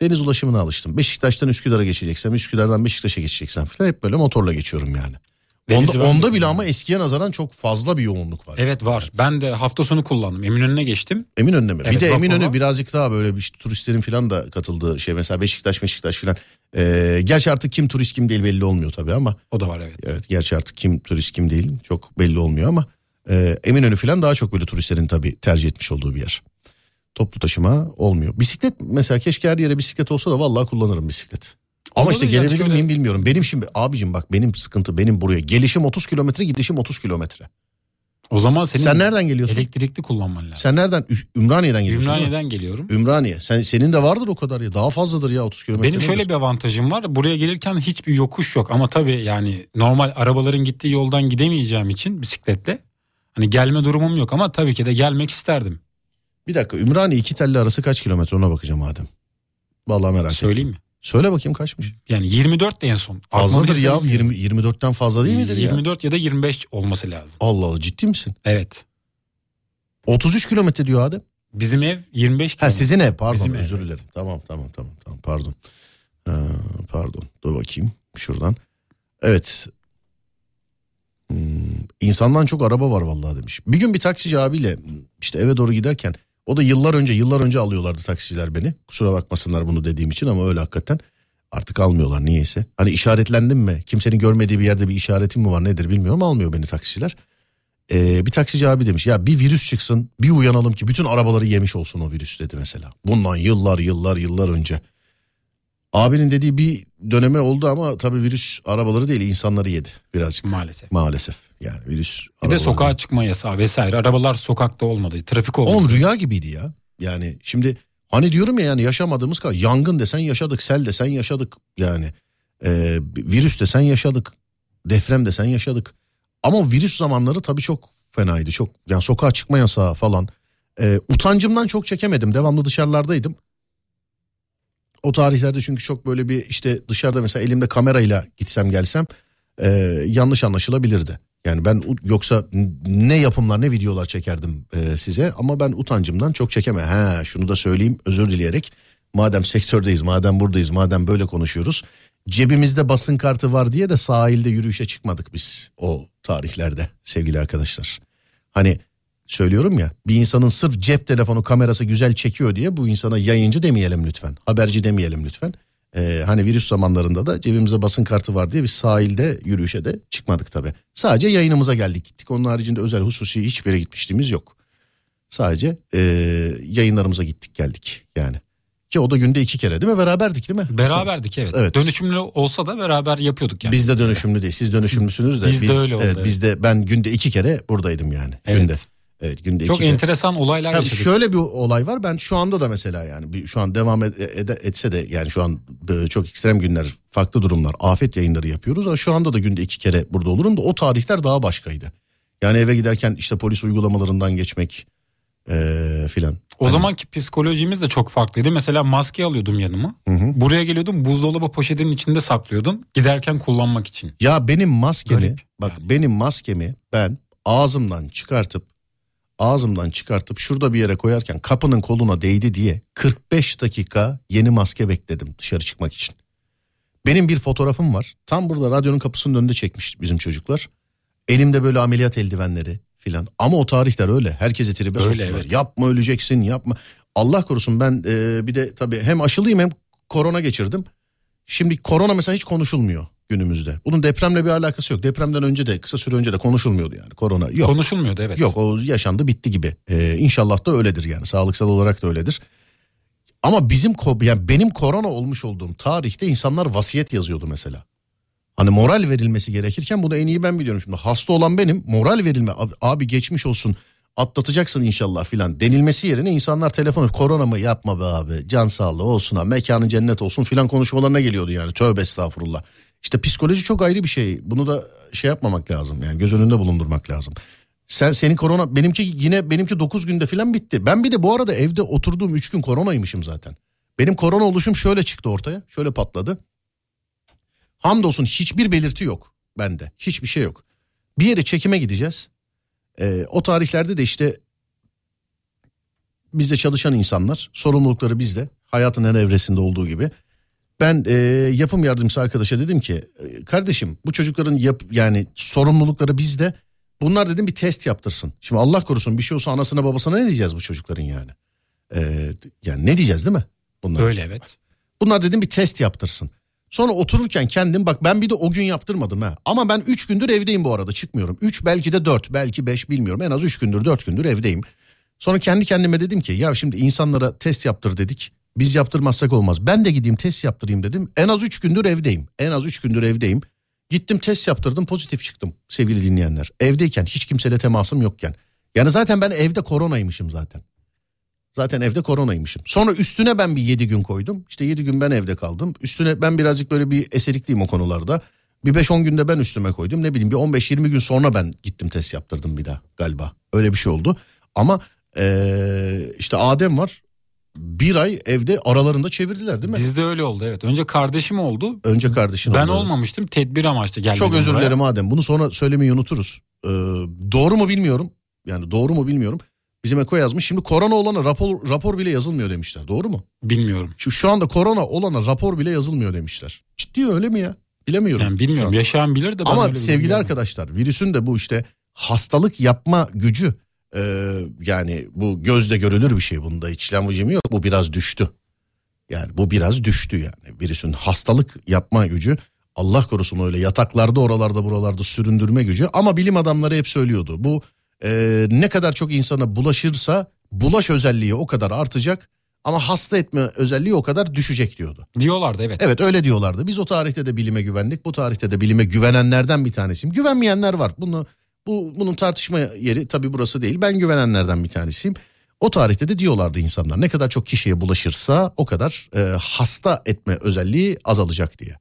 Deniz ulaşımına alıştım. Beşiktaş'tan Üsküdar'a geçeceksem, Üsküdar'dan Beşiktaş'a geçeceksem falan hep böyle motorla geçiyorum yani. Denizi Onda, de onda bile ama eskiye nazaran çok fazla bir yoğunluk var. Evet var. Ben de hafta sonu kullandım. Eminönü'ne geçtim. Eminönü'ne mi? bir Evet, de vapurla. Eminönü birazcık daha böyle bir işte turistlerin falan da katıldığı şey. Mesela Beşiktaş, Beşiktaş falan. Ee, gerçi artık kim turist kim değil belli olmuyor tabii ama. O da var evet. Evet gerçi artık kim turist kim değil çok belli olmuyor ama. E, Eminönü falan daha çok böyle turistlerin tabii tercih etmiş olduğu bir yer. Toplu taşıma olmuyor. Bisiklet mesela keşke her yere bisiklet olsa da vallahi kullanırım bisiklet. Ama Ama işte yani gelebilir şöyle- miyim bilmiyorum. Benim şimdi abicim bak benim sıkıntı benim buraya. Gelişim 30 kilometre gidişim 30 kilometre. O zaman senin Sen nereden geliyorsun? elektrikli kullanman lazım. Sen nereden? Ümraniye'den geliyorsun? Ümraniye'den geliyorum. Ümraniye. Sen, senin de vardır o kadar ya. Daha fazladır ya 30 kilometre. Benim şöyle bir avantajım var. Buraya gelirken hiçbir yokuş yok. Ama tabii yani normal arabaların gittiği yoldan gidemeyeceğim için bisikletle. Hani gelme durumum yok ama tabii ki de gelmek isterdim. Bir dakika Ümraniye iki telli arası kaç kilometre ona bakacağım Adem. Vallahi merak ettim. Söyleyeyim mi? Söyle bakayım kaçmış? Yani 24 de en son. Fazladır ya bilmiyorum. 20, 24'ten fazla değil midir ya? 24 ya da 25 olması lazım. Allah Allah ciddi misin? Evet. 33 kilometre diyor Adem. Bizim ev 25 Ha kilometre. sizin ev pardon Bizim özür evet. dilerim. Tamam tamam tamam tamam pardon. Ee, pardon dur bakayım şuradan. Evet. Hmm, insandan çok araba var vallahi demiş. Bir gün bir taksici abiyle işte eve doğru giderken O da yıllar önce yıllar önce alıyorlardı taksiciler beni. Kusura bakmasınlar bunu dediğim için ama öyle hakikaten. Artık almıyorlar niyeyse. Hani işaretlendim mi? Kimsenin görmediği bir yerde bir işaretim mi var nedir bilmiyorum. Almıyor beni taksiciler. Ee, bir taksici abi demiş ya bir virüs çıksın bir uyanalım ki bütün arabaları yemiş olsun o virüs dedi mesela. Bundan yıllar yıllar yıllar önce. Abinin dediği bir döneme oldu ama tabii virüs arabaları değil insanları yedi birazcık. Maalesef. Maalesef yani virüs. Bir de sokağa çıkma yasağı vesaire. Arabalar sokakta olmadı. Trafik olmadı. Oğlum rüya gibiydi ya. Yani şimdi hani diyorum ya yani yaşamadığımız kadar yangın desen yaşadık, sel desen yaşadık yani. Ee, virüs desen yaşadık, deprem desen yaşadık. Ama virüs zamanları tabii çok fenaydı. Çok yani sokağa çıkma yasağı falan. Ee, utancımdan çok çekemedim. Devamlı dışarılardaydım. O tarihlerde çünkü çok böyle bir işte dışarıda mesela elimde kamerayla gitsem gelsem e, yanlış anlaşılabilirdi. Yani ben yoksa ne yapımlar ne videolar çekerdim e, size ama ben utancımdan çok çekeme. Ha şunu da söyleyeyim özür dileyerek. Madem sektördeyiz, madem buradayız, madem böyle konuşuyoruz. Cebimizde basın kartı var diye de sahilde yürüyüşe çıkmadık biz o tarihlerde sevgili arkadaşlar. Hani söylüyorum ya bir insanın sırf cep telefonu kamerası güzel çekiyor diye bu insana yayıncı demeyelim lütfen. Haberci demeyelim lütfen. Ee, hani virüs zamanlarında da cebimizde basın kartı var diye biz sahilde yürüyüşe de çıkmadık tabi. Sadece yayınımıza geldik gittik. Onun haricinde özel hususi hiçbir yere gitmişliğimiz yok. Sadece ee, yayınlarımıza gittik geldik yani. Ki o da günde iki kere değil mi? Beraberdik değil mi? Beraberdik evet. Evet. Dönüşümlü olsa da beraber yapıyorduk yani. Biz de dönüşümlü değil. Siz dönüşümlüsünüz de. Biz de öyle oldu, evet, evet. Biz de ben günde iki kere buradayım yani. Evet. Günde. Evet günde Çok iki kere. enteresan olaylar Ha, yaşadık. şöyle bir olay var. Ben şu anda da mesela yani bir- şu an devam ed- ede- etse de yani şu an e, çok ekstrem günler, farklı durumlar, afet yayınları yapıyoruz. Ama şu anda da günde iki kere burada olurum da o tarihler daha başkaydı. Yani eve giderken işte polis uygulamalarından geçmek e, filan. O Hani- zamanki psikolojimiz de çok farklıydı. Mesela maske alıyordum yanıma. Hı hı. Buraya geliyordum buzdolabı poşetinin içinde saklıyordum. Giderken kullanmak için. Ya benim maskemi Garip bak yani. benim maskemi ben ağzımdan çıkartıp ağzımdan çıkartıp şurada bir yere koyarken kapının koluna değdi diye 45 dakika yeni maske bekledim dışarı çıkmak için. Benim bir fotoğrafım var. Tam burada radyonun kapısının önünde çekmiş bizim çocuklar. Elimde böyle ameliyat eldivenleri filan. Ama o tarihler öyle. Herkesi tribe Öyle, evet. Yapma öleceksin yapma. Allah korusun ben e, bir de tabii hem aşılıyım hem korona geçirdim. Şimdi korona mesela hiç konuşulmuyor günümüzde. Bunun depremle bir alakası yok. Depremden önce de kısa süre önce de konuşulmuyordu yani. Korona yok. Konuşulmuyordu evet. Yok o yaşandı bitti gibi. Ee, inşallah da öyledir yani. Sağlıksal olarak da öyledir. Ama bizim yani benim korona olmuş olduğum tarihte insanlar vasiyet yazıyordu mesela. Hani moral verilmesi gerekirken bunu en iyi ben biliyorum şimdi. Hasta olan benim moral verilme abi, abi geçmiş olsun atlatacaksın inşallah filan denilmesi yerine insanlar telefonu korona mı yapma be abi can sağlığı olsun ha mekanı cennet olsun filan konuşmalarına geliyordu yani tövbe estağfurullah. İşte psikoloji çok ayrı bir şey bunu da şey yapmamak lazım yani göz önünde bulundurmak lazım. Sen senin korona benimki yine benimki 9 günde filan bitti. Ben bir de bu arada evde oturduğum 3 gün koronaymışım zaten. Benim korona oluşum şöyle çıktı ortaya. Şöyle patladı. Hamdolsun hiçbir belirti yok bende. Hiçbir şey yok. Bir yere çekime gideceğiz. Ee, o tarihlerde de işte bizde çalışan insanlar sorumlulukları bizde. Hayatın her evresinde olduğu gibi. Ben e, yapım yardımcısı arkadaşa dedim ki "E, kardeşim bu çocukların yap yani sorumlulukları bizde. Bunlar dedim bir test yaptırsın. Şimdi Allah korusun bir şey olsa anasına babasına ne diyeceğiz bu çocukların yani? Ee, yani ne diyeceğiz değil mi? Bunlar. Öyle evet. Bunlar dedim bir test yaptırsın. Sonra otururken kendim bak ben bir de o gün yaptırmadım ha. Ama ben 3 gündür evdeyim bu arada çıkmıyorum. 3 belki de 4 belki 5 bilmiyorum. En az 3 gündür 4 gündür evdeyim. Sonra kendi kendime dedim ki ya şimdi insanlara test yaptır dedik. Biz yaptırmazsak olmaz. Ben de gideyim test yaptırayım dedim. En az 3 gündür evdeyim. En az 3 gündür evdeyim. Gittim test yaptırdım pozitif çıktım sevgili dinleyenler. Evdeyken hiç kimseyle temasım yokken. Yani zaten ben evde koronaymışım zaten. Zaten evde koronaymışım. Sonra üstüne ben bir 7 gün koydum. İşte 7 gün ben evde kaldım. Üstüne ben birazcık böyle bir eserikliyim o konularda. Bir 5-10 günde ben üstüme koydum. Ne bileyim bir 15-20 gün sonra ben gittim test yaptırdım bir daha galiba. Öyle bir şey oldu. Ama eee, işte Adem var. Bir ay evde aralarında çevirdiler değil mi? Bizde öyle oldu evet. Önce kardeşim oldu. Önce kardeşin Ben oldu. olmamıştım. Tedbir amaçlı geldim. Çok özür dilerim Adem. Bunu sonra söylemeyi unuturuz. Ee, doğru mu bilmiyorum. Yani doğru mu bilmiyorum. Bizim Eko yazmış. Şimdi korona olana rapor, rapor bile yazılmıyor demişler. Doğru mu? Bilmiyorum. Şu, şu anda korona olana rapor bile yazılmıyor demişler. Ciddi öyle mi ya? Bilemiyorum. Yani bilmiyorum. an. Yaşayan bilir de Ama sevgili bilmiyorum. arkadaşlar virüsün de bu işte hastalık yapma gücü Ee, yani bu gözle görülür bir şey bunda içlem vıcımı yok bu biraz düştü. Yani bu biraz düştü yani virüsün hastalık yapma gücü Allah korusun öyle yataklarda oralarda buralarda süründürme gücü ama bilim adamları hep söylüyordu bu e, ne kadar çok insana bulaşırsa bulaş özelliği o kadar artacak ama hasta etme özelliği o kadar düşecek diyordu. Diyorlardı evet. Evet öyle diyorlardı. Biz o tarihte de bilime güvendik. Bu tarihte de bilime güvenenlerden bir tanesiyim. Güvenmeyenler var. Bunu bu bunun tartışma yeri tabii burası değil. Ben güvenenlerden bir tanesiyim. O tarihte de diyorlardı insanlar ne kadar çok kişiye bulaşırsa o kadar e, hasta etme özelliği azalacak diye.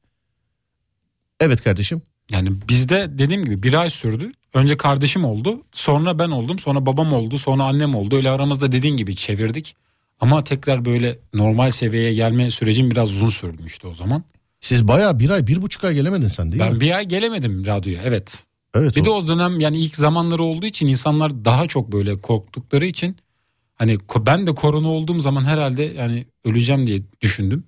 Evet kardeşim. Yani bizde dediğim gibi bir ay sürdü. Önce kardeşim oldu. Sonra ben oldum. Sonra babam oldu. Sonra annem oldu. Öyle aramızda dediğin gibi çevirdik. Ama tekrar böyle normal seviyeye gelme sürecim biraz uzun sürmüştü o zaman. Siz bayağı bir ay bir buçuk ay gelemedin sen değil ben mi? bir ay gelemedim radyoya evet. Evet. Bir o- de o dönem yani ilk zamanları olduğu için insanlar daha çok böyle korktukları için hani ben de korona olduğum zaman herhalde yani öleceğim diye düşündüm.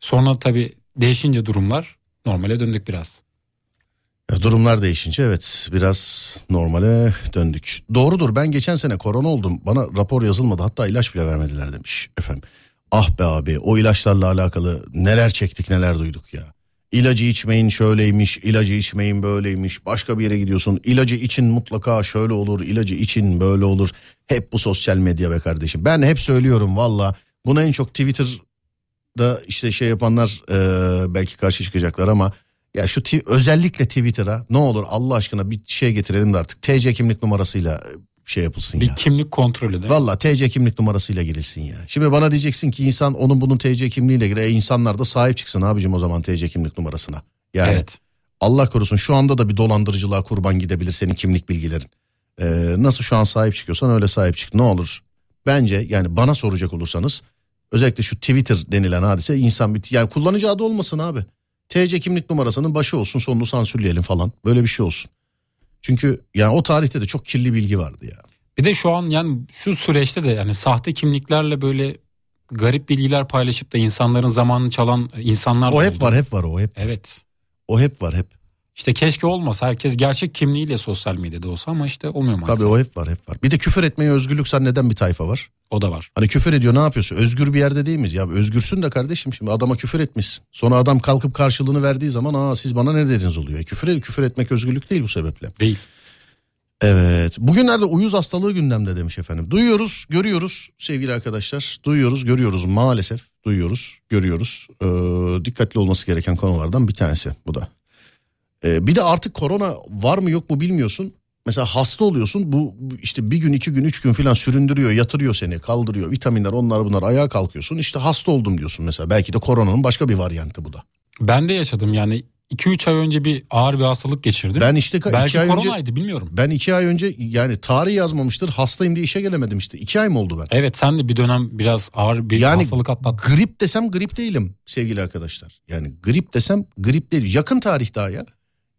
Sonra tabii değişince durumlar normale döndük biraz. Ya durumlar değişince evet biraz normale döndük. Doğrudur ben geçen sene korona oldum bana rapor yazılmadı hatta ilaç bile vermediler demiş efendim. Ah be abi o ilaçlarla alakalı neler çektik neler duyduk ya. İlacı içmeyin şöyleymiş, ilacı içmeyin böyleymiş. Başka bir yere gidiyorsun. ilacı için mutlaka şöyle olur, ilacı için böyle olur. Hep bu sosyal medya be kardeşim. Ben hep söylüyorum valla. Bunu en çok Twitter'da işte şey yapanlar e, belki karşı çıkacaklar ama ya şu özellikle Twitter'a ne olur Allah aşkına bir şey getirelim de artık TC kimlik numarasıyla şey yapılsın Bir ya. kimlik kontrolü değil? Valla TC kimlik numarasıyla girilsin ya. Şimdi bana diyeceksin ki insan onun bunun TC kimliğiyle gir. E insanlar da sahip çıksın abicim o zaman TC kimlik numarasına. Yani Evet. Allah korusun şu anda da bir dolandırıcılığa kurban gidebilir senin kimlik bilgilerin. Ee, nasıl şu an sahip çıkıyorsan öyle sahip çık ne olur. Bence yani bana soracak olursanız özellikle şu Twitter denilen hadise insan bir yani kullanıcı adı olmasın abi. TC kimlik numarasının başı olsun sonunu sansürleyelim falan böyle bir şey olsun. Çünkü yani o tarihte de çok kirli bilgi vardı ya. Bir de şu an yani şu süreçte de yani sahte kimliklerle böyle garip bilgiler paylaşıp da insanların zamanını çalan insanlar da O hep oldu. var hep var o hep. Evet. O hep var hep. İşte keşke olmasa herkes gerçek kimliğiyle sosyal medyada olsa ama işte olmuyor maalesef. Tabii o hep var hep var. Bir de küfür etmeye özgürlük zanneden bir tayfa var. O da var. Hani küfür ediyor ne yapıyorsun? Özgür bir yerde değil miyiz? Ya özgürsün de kardeşim şimdi adama küfür etmişsin. Sonra adam kalkıp karşılığını verdiği zaman aa siz bana ne dediniz oluyor. E, küfür, küfür etmek özgürlük değil bu sebeple. Değil. Evet. Bugünlerde uyuz hastalığı gündemde demiş efendim. Duyuyoruz, görüyoruz sevgili arkadaşlar. Duyuyoruz, görüyoruz maalesef. Duyuyoruz, görüyoruz. Ee, dikkatli olması gereken konulardan bir tanesi bu da. Ee, bir de artık korona var mı yok mu bilmiyorsun. Mesela hasta oluyorsun bu işte bir gün iki gün üç gün falan süründürüyor yatırıyor seni kaldırıyor vitaminler onlar bunlar ayağa kalkıyorsun işte hasta oldum diyorsun mesela belki de koronanın başka bir varyantı bu da. Ben de yaşadım yani 2-3 ay önce bir ağır bir hastalık geçirdim. Ben işte Belki iki ay önce koronaydı bilmiyorum. ben iki ay önce yani tarih yazmamıştır hastayım diye işe gelemedim işte iki ay mı oldu ben? Evet sen de bir dönem biraz ağır bir Yani hastalık atlattın. grip desem grip değilim sevgili arkadaşlar. Yani grip desem grip değil. Yakın tarih daha ya.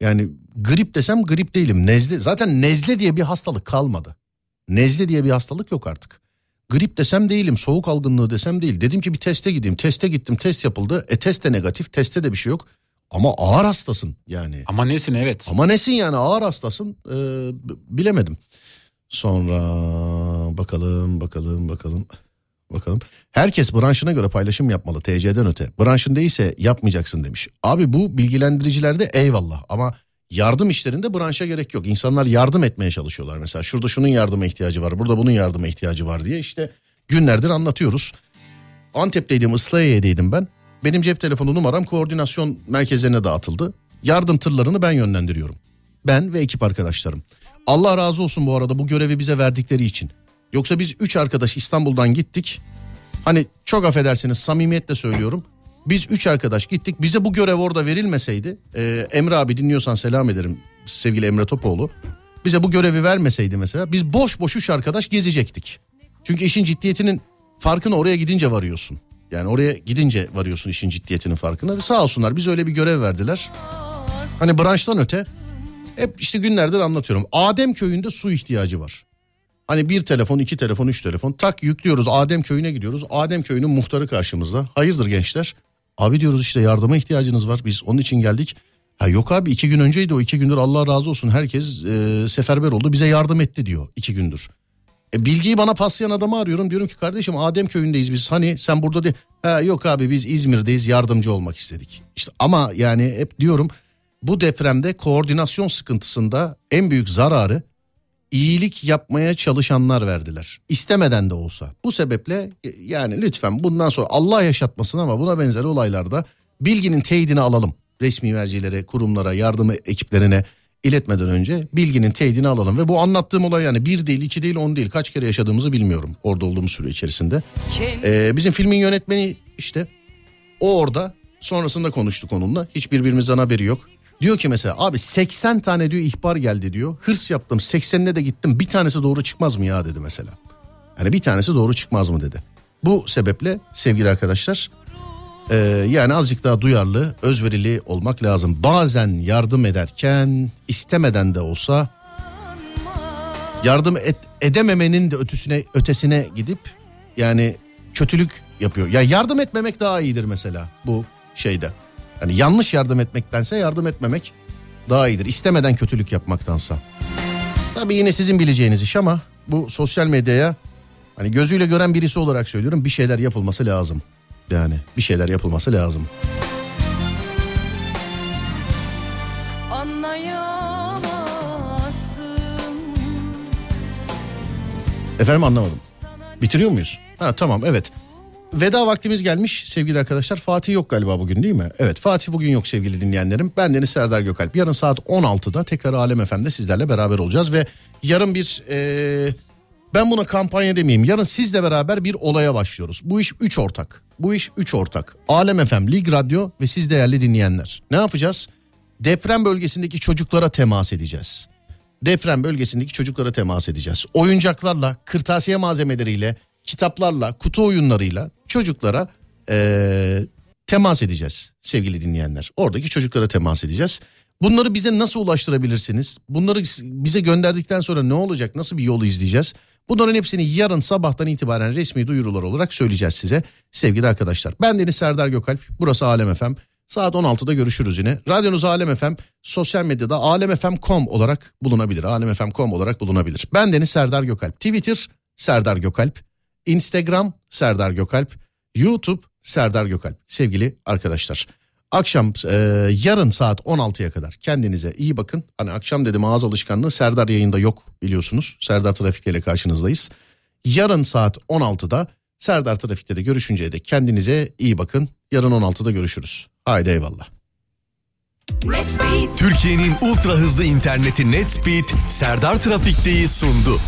Yani grip desem grip değilim. Nezle zaten nezle diye bir hastalık kalmadı. Nezle diye bir hastalık yok artık. Grip desem değilim, soğuk algınlığı desem değil. Dedim ki bir teste gideyim. Teste gittim, test yapıldı. E test de negatif, testte de bir şey yok. Ama ağır hastasın yani. Ama nesin evet. Ama nesin yani ağır hastasın Ee, bilemedim. Sonra bakalım bakalım bakalım bakalım. Herkes branşına göre paylaşım yapmalı TC'den öte. Branşın değilse yapmayacaksın demiş. Abi bu bilgilendiricilerde eyvallah ama yardım işlerinde branşa gerek yok. İnsanlar yardım etmeye çalışıyorlar mesela. Şurada şunun yardıma ihtiyacı var burada bunun yardıma ihtiyacı var diye işte günlerdir anlatıyoruz. Antep'teydim Islahiye'deydim ben. Benim cep telefonu numaram koordinasyon merkezlerine dağıtıldı. Yardım tırlarını ben yönlendiriyorum. Ben ve ekip arkadaşlarım. Allah razı olsun bu arada bu görevi bize verdikleri için. Yoksa biz üç arkadaş İstanbul'dan gittik. Hani çok affedersiniz samimiyetle söylüyorum. Biz üç arkadaş gittik. Bize bu görev orada verilmeseydi. e, Emre abi dinliyorsan selam ederim sevgili Emre Topoğlu. Bize bu görevi vermeseydi mesela biz boş boş üç arkadaş gezecektik. Çünkü işin ciddiyetinin farkına oraya gidince varıyorsun. Yani oraya gidince varıyorsun işin ciddiyetinin farkına. Sağ olsunlar biz öyle bir görev verdiler. Hani branştan öte hep işte günlerdir anlatıyorum. Adem köyünde su ihtiyacı var. Hani bir telefon, iki telefon, üç telefon tak yüklüyoruz Adem köyüne gidiyoruz. Adem köyünün muhtarı karşımızda. Hayırdır gençler? Abi diyoruz işte yardıma ihtiyacınız var. Biz onun için geldik. Ha yok abi iki gün önceydi o iki gündür Allah razı olsun herkes e, seferber oldu bize yardım etti diyor iki gündür. E, bilgiyi bana paslayan adamı arıyorum. Diyorum ki kardeşim Adem köyündeyiz biz. Hani sen burada de ha, yok abi biz İzmir'deyiz yardımcı olmak istedik. İşte ama yani hep diyorum bu depremde koordinasyon sıkıntısında en büyük zararı iyilik yapmaya çalışanlar verdiler. İstemeden de olsa. Bu sebeple e, yani lütfen bundan sonra Allah yaşatmasın ama buna benzer olaylarda bilginin teyidini alalım. Resmi mercilere, kurumlara, yardım ekiplerine iletmeden önce bilginin teyidini alalım. Ve bu anlattığım olay yani bir değil, iki değil, on değil. Kaç kere yaşadığımızı bilmiyorum orada olduğumuz süre içerisinde. Ee, bizim filmin yönetmeni işte o orada sonrasında konuştuk onunla. Hiç birbirimizden haberi yok. Diyor ki mesela abi 80 tane diyor ihbar geldi diyor. Hırs yaptım 80'ine de gittim bir tanesi doğru çıkmaz mı ya dedi mesela. Yani bir tanesi doğru çıkmaz mı dedi. Bu sebeple sevgili arkadaşlar e, yani azıcık daha duyarlı, özverili olmak lazım. Bazen yardım ederken istemeden de olsa yardım et, edememenin de ötesine ötesine gidip yani kötülük yapıyor. Ya yardım etmemek daha iyidir mesela bu şeyde. Yani yanlış yardım etmektense yardım etmemek daha iyidir. İstemeden kötülük yapmaktansa. Tabii yine sizin bileceğiniz iş ama bu sosyal medyaya hani gözüyle gören birisi olarak söylüyorum bir şeyler yapılması lazım. Yani bir şeyler yapılması lazım. Efendim anlamadım. Bitiriyor muyuz? Ha tamam evet. Veda vaktimiz gelmiş sevgili arkadaşlar. Fatih yok galiba bugün değil mi? Evet Fatih bugün yok sevgili dinleyenlerim. Ben Deniz Serdar Gökalp. Yarın saat 16'da tekrar Alem FM'de sizlerle beraber olacağız. Ve yarın bir e, ben buna kampanya demeyeyim. Yarın sizle beraber bir olaya başlıyoruz. Bu iş 3 ortak. Bu iş 3 ortak. Alem FM, Lig Radyo ve siz değerli dinleyenler. Ne yapacağız? Deprem bölgesindeki çocuklara temas edeceğiz deprem bölgesindeki çocuklara temas edeceğiz. Oyuncaklarla, kırtasiye malzemeleriyle, kitaplarla, kutu oyunlarıyla çocuklara eee, temas edeceğiz sevgili dinleyenler. Oradaki çocuklara temas edeceğiz. Bunları bize nasıl ulaştırabilirsiniz? Bunları bize gönderdikten sonra ne olacak? Nasıl bir yol izleyeceğiz? Bunların hepsini yarın sabahtan itibaren resmi duyurular olarak söyleyeceğiz size sevgili arkadaşlar. Ben Deniz Serdar Gökalp. Burası Alem FM. Saat 16'da görüşürüz yine. Radyonuz Alem FM. Sosyal medyada alemfm.com olarak bulunabilir. Alemfm.com olarak bulunabilir. Ben Deniz Serdar Gökalp. Twitter Serdar Gökalp. Instagram Serdar Gökalp. YouTube Serdar Gökalp. Sevgili arkadaşlar. Akşam e, yarın saat 16'ya kadar kendinize iyi bakın. Hani akşam dedim ağız alışkanlığı Serdar yayında yok biliyorsunuz. Serdar Trafik'te ile karşınızdayız. Yarın saat 16'da Serdar Trafik'te de görüşünceye dek kendinize iyi bakın. Yarın 16'da görüşürüz. Haydi eyvallah. Türkiye'nin ultra hızlı interneti NetSpeed Serdar Trafik'teyi sundu.